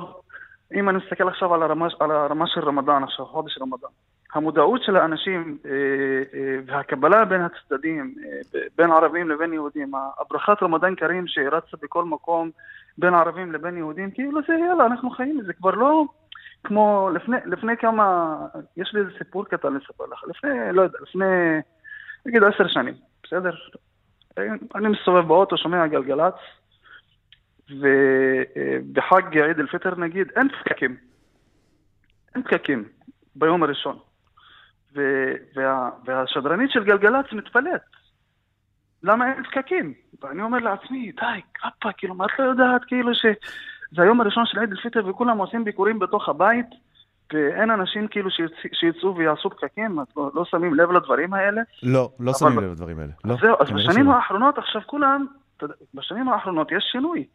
אם אני מסתכל עכשיו על הרמה של רמדאן, עכשיו, חודש רמדאן, המודעות של האנשים אה, אה, והקבלה בין הצדדים, אה, בין ערבים לבין יהודים, הברכת רמדאן קרים שרצה בכל מקום בין ערבים לבין יהודים, כאילו זה יאללה, אנחנו חיים, זה כבר לא כמו לפני, לפני כמה, יש לי איזה סיפור קטן לספר לך, לפני, לא יודע, לפני, נגיד עשר שנים, בסדר? אני מסתובב באוטו, שומע גלגלצ, ובחג עיד אל-פיטר נגיד, אין פקקים. אין פקקים ביום הראשון. וה, והשדרנית של גלגלצ מתפלאת. למה אין פקקים? ואני אומר לעצמי, די, כפרה, כאילו, מה את לא יודעת, כאילו, שזה היום הראשון של עיד אל-פיטר וכולם עושים ביקורים בתוך הבית, ואין אנשים כאילו שיצ- שיצאו ויעשו פקקים, אז לא, לא שמים לב לדברים האלה. לא, לא אבל- שמים לב לדברים האלה. לא, זהו, אז כנראה בשנים שלא. האחרונות עכשיו כולם, בשנים האחרונות יש שינוי,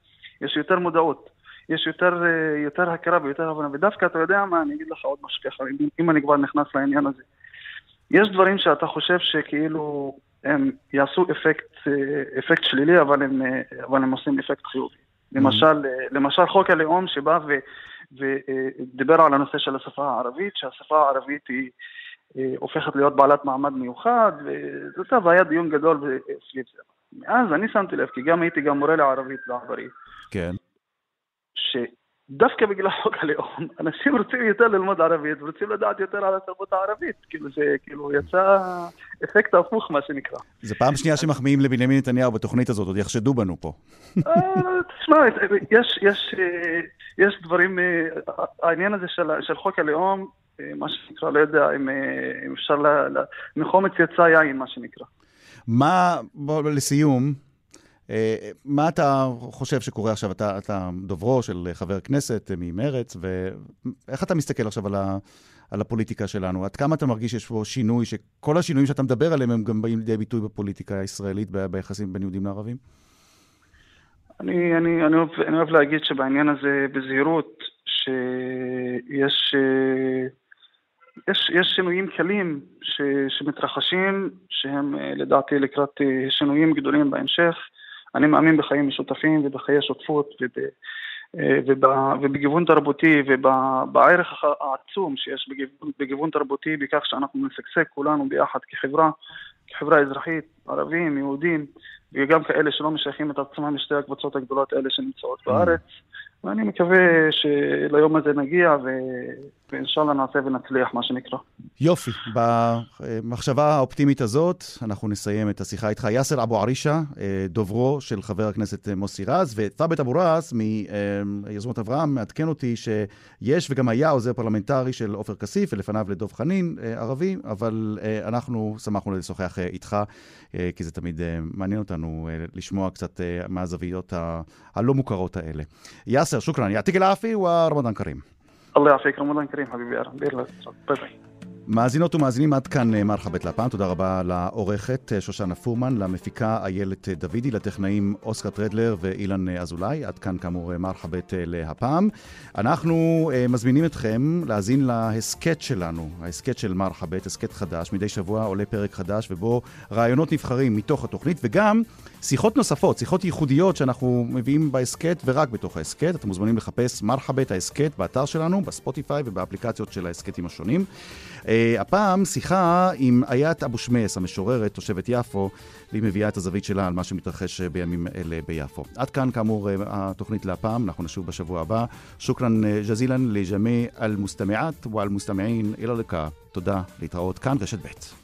יש יותר מודעות, יש יותר, אה, יותר הכרה ויותר הבנה, ודווקא אתה יודע מה, אני אגיד לך עוד משהו ככה, אם אני כבר נכנס לעניין הזה. יש דברים שאתה חושב שכאילו הם יעשו אפקט, אה, אפקט שלילי, אבל הם, אה, אבל הם עושים אפקט חיובי. למשל, אה, למשל חוק הלאום שבא ו- ודיבר על הנושא של השפה הערבית, שהשפה הערבית היא הופכת להיות בעלת מעמד מיוחד, וזה טוב, היה דיון גדול סביב זה. מאז אני שמתי לב, כי גם הייתי גם מורה לערבית בעברי, כן. שדווקא בגלל חוק הלאום, אנשים רוצים יותר ללמוד ערבית ורוצים לדעת יותר על התרבות הערבית. כאילו זה, כאילו יצא אפקט הפוך, מה שנקרא. זה פעם שנייה שמחמיאים לבנימין נתניהו בתוכנית הזאת, עוד יחשדו בנו פה. אה, תשמע, יש, יש, אה, יש דברים, אה, העניין הזה של, של חוק הלאום, מה שנקרא, לא יודע אם, אם אפשר, מחומץ יצא יין, מה שנקרא. מה, בוא, לסיום, מה אתה חושב שקורה עכשיו? אתה, אתה דוברו של חבר כנסת אה, ממרץ, ואיך אתה מסתכל עכשיו על, ה, על הפוליטיקה שלנו? עד כמה אתה מרגיש שיש פה שינוי, שכל השינויים שאתה מדבר עליהם הם גם באים לידי ביטוי בפוליטיקה הישראלית, ביחסים בין יהודים לערבים? אני, אני, אני, אוהב, אני אוהב להגיד שבעניין הזה בזהירות, שיש אה, יש, יש שינויים קלים ש, שמתרחשים, שהם אה, לדעתי לקראת אה, שינויים גדולים בהמשך. אני מאמין בחיים משותפים ובחיי שותפות וב, אה, וב, ובגיוון תרבותי ובערך העצום שיש בגיוון, בגיוון תרבותי בכך שאנחנו נשגשג כולנו ביחד כחברה, כחברה אזרחית, ערבים, יהודים, וגם כאלה שלא משייכים את עצמם לשתי הקבוצות הגדולות האלה שנמצאות בארץ. ואני מקווה שליום הזה נגיע, ו... ואינשאללה נעשה ונצליח, מה שנקרא. יופי. במחשבה האופטימית הזאת, אנחנו נסיים את השיחה איתך. יאסר אבו ערישה, דוברו של חבר הכנסת מוסי רז, ות'אבת אבו ראס מיוזמות אברהם מעדכן אותי שיש וגם היה עוזר פרלמנטרי של עופר כסיף, ולפניו לדב חנין, ערבי, אבל אנחנו שמחנו לשוחח איתך, כי זה תמיד מעניין אותנו לשמוע קצת מהזוויות הלא מוכרות האלה. יאסר, ياسر شكرا. يعطيك العافية ورمضان كريم. الله يعافيك. رمضان كريم حبيبي باذن الله باي باي طيب. מאזינות ומאזינים, עד כאן מרחבת לפעם. תודה רבה לעורכת שושנה פורמן, למפיקה איילת דוידי, לטכנאים אוסקר טרדלר ואילן אזולאי. עד כאן כאמור מרחבת להפעם. אנחנו מזמינים אתכם להאזין להסכת שלנו, ההסכת של מרחבת, הסכת חדש. מדי שבוע עולה פרק חדש ובו רעיונות נבחרים מתוך התוכנית, וגם שיחות נוספות, שיחות ייחודיות שאנחנו מביאים בהסכת ורק בתוך ההסכת. אתם מוזמנים לחפש מרחבת ההסכת באתר שלנו, בספוטיפיי ובאפליקציות של ההסכתים השונים. Uh, הפעם שיחה עם איית אבו שמס, המשוררת, תושבת יפו, והיא מביאה את הזווית שלה על מה שמתרחש בימים אלה ביפו. עד כאן, כאמור, uh, התוכנית להפעם, אנחנו נשוב בשבוע הבא. שוכרן ג'זילן לג'מי אל-מוסתמעת ואל-מוסתמעין, אילה לקה. תודה, להתראות כאן, רשת ב'.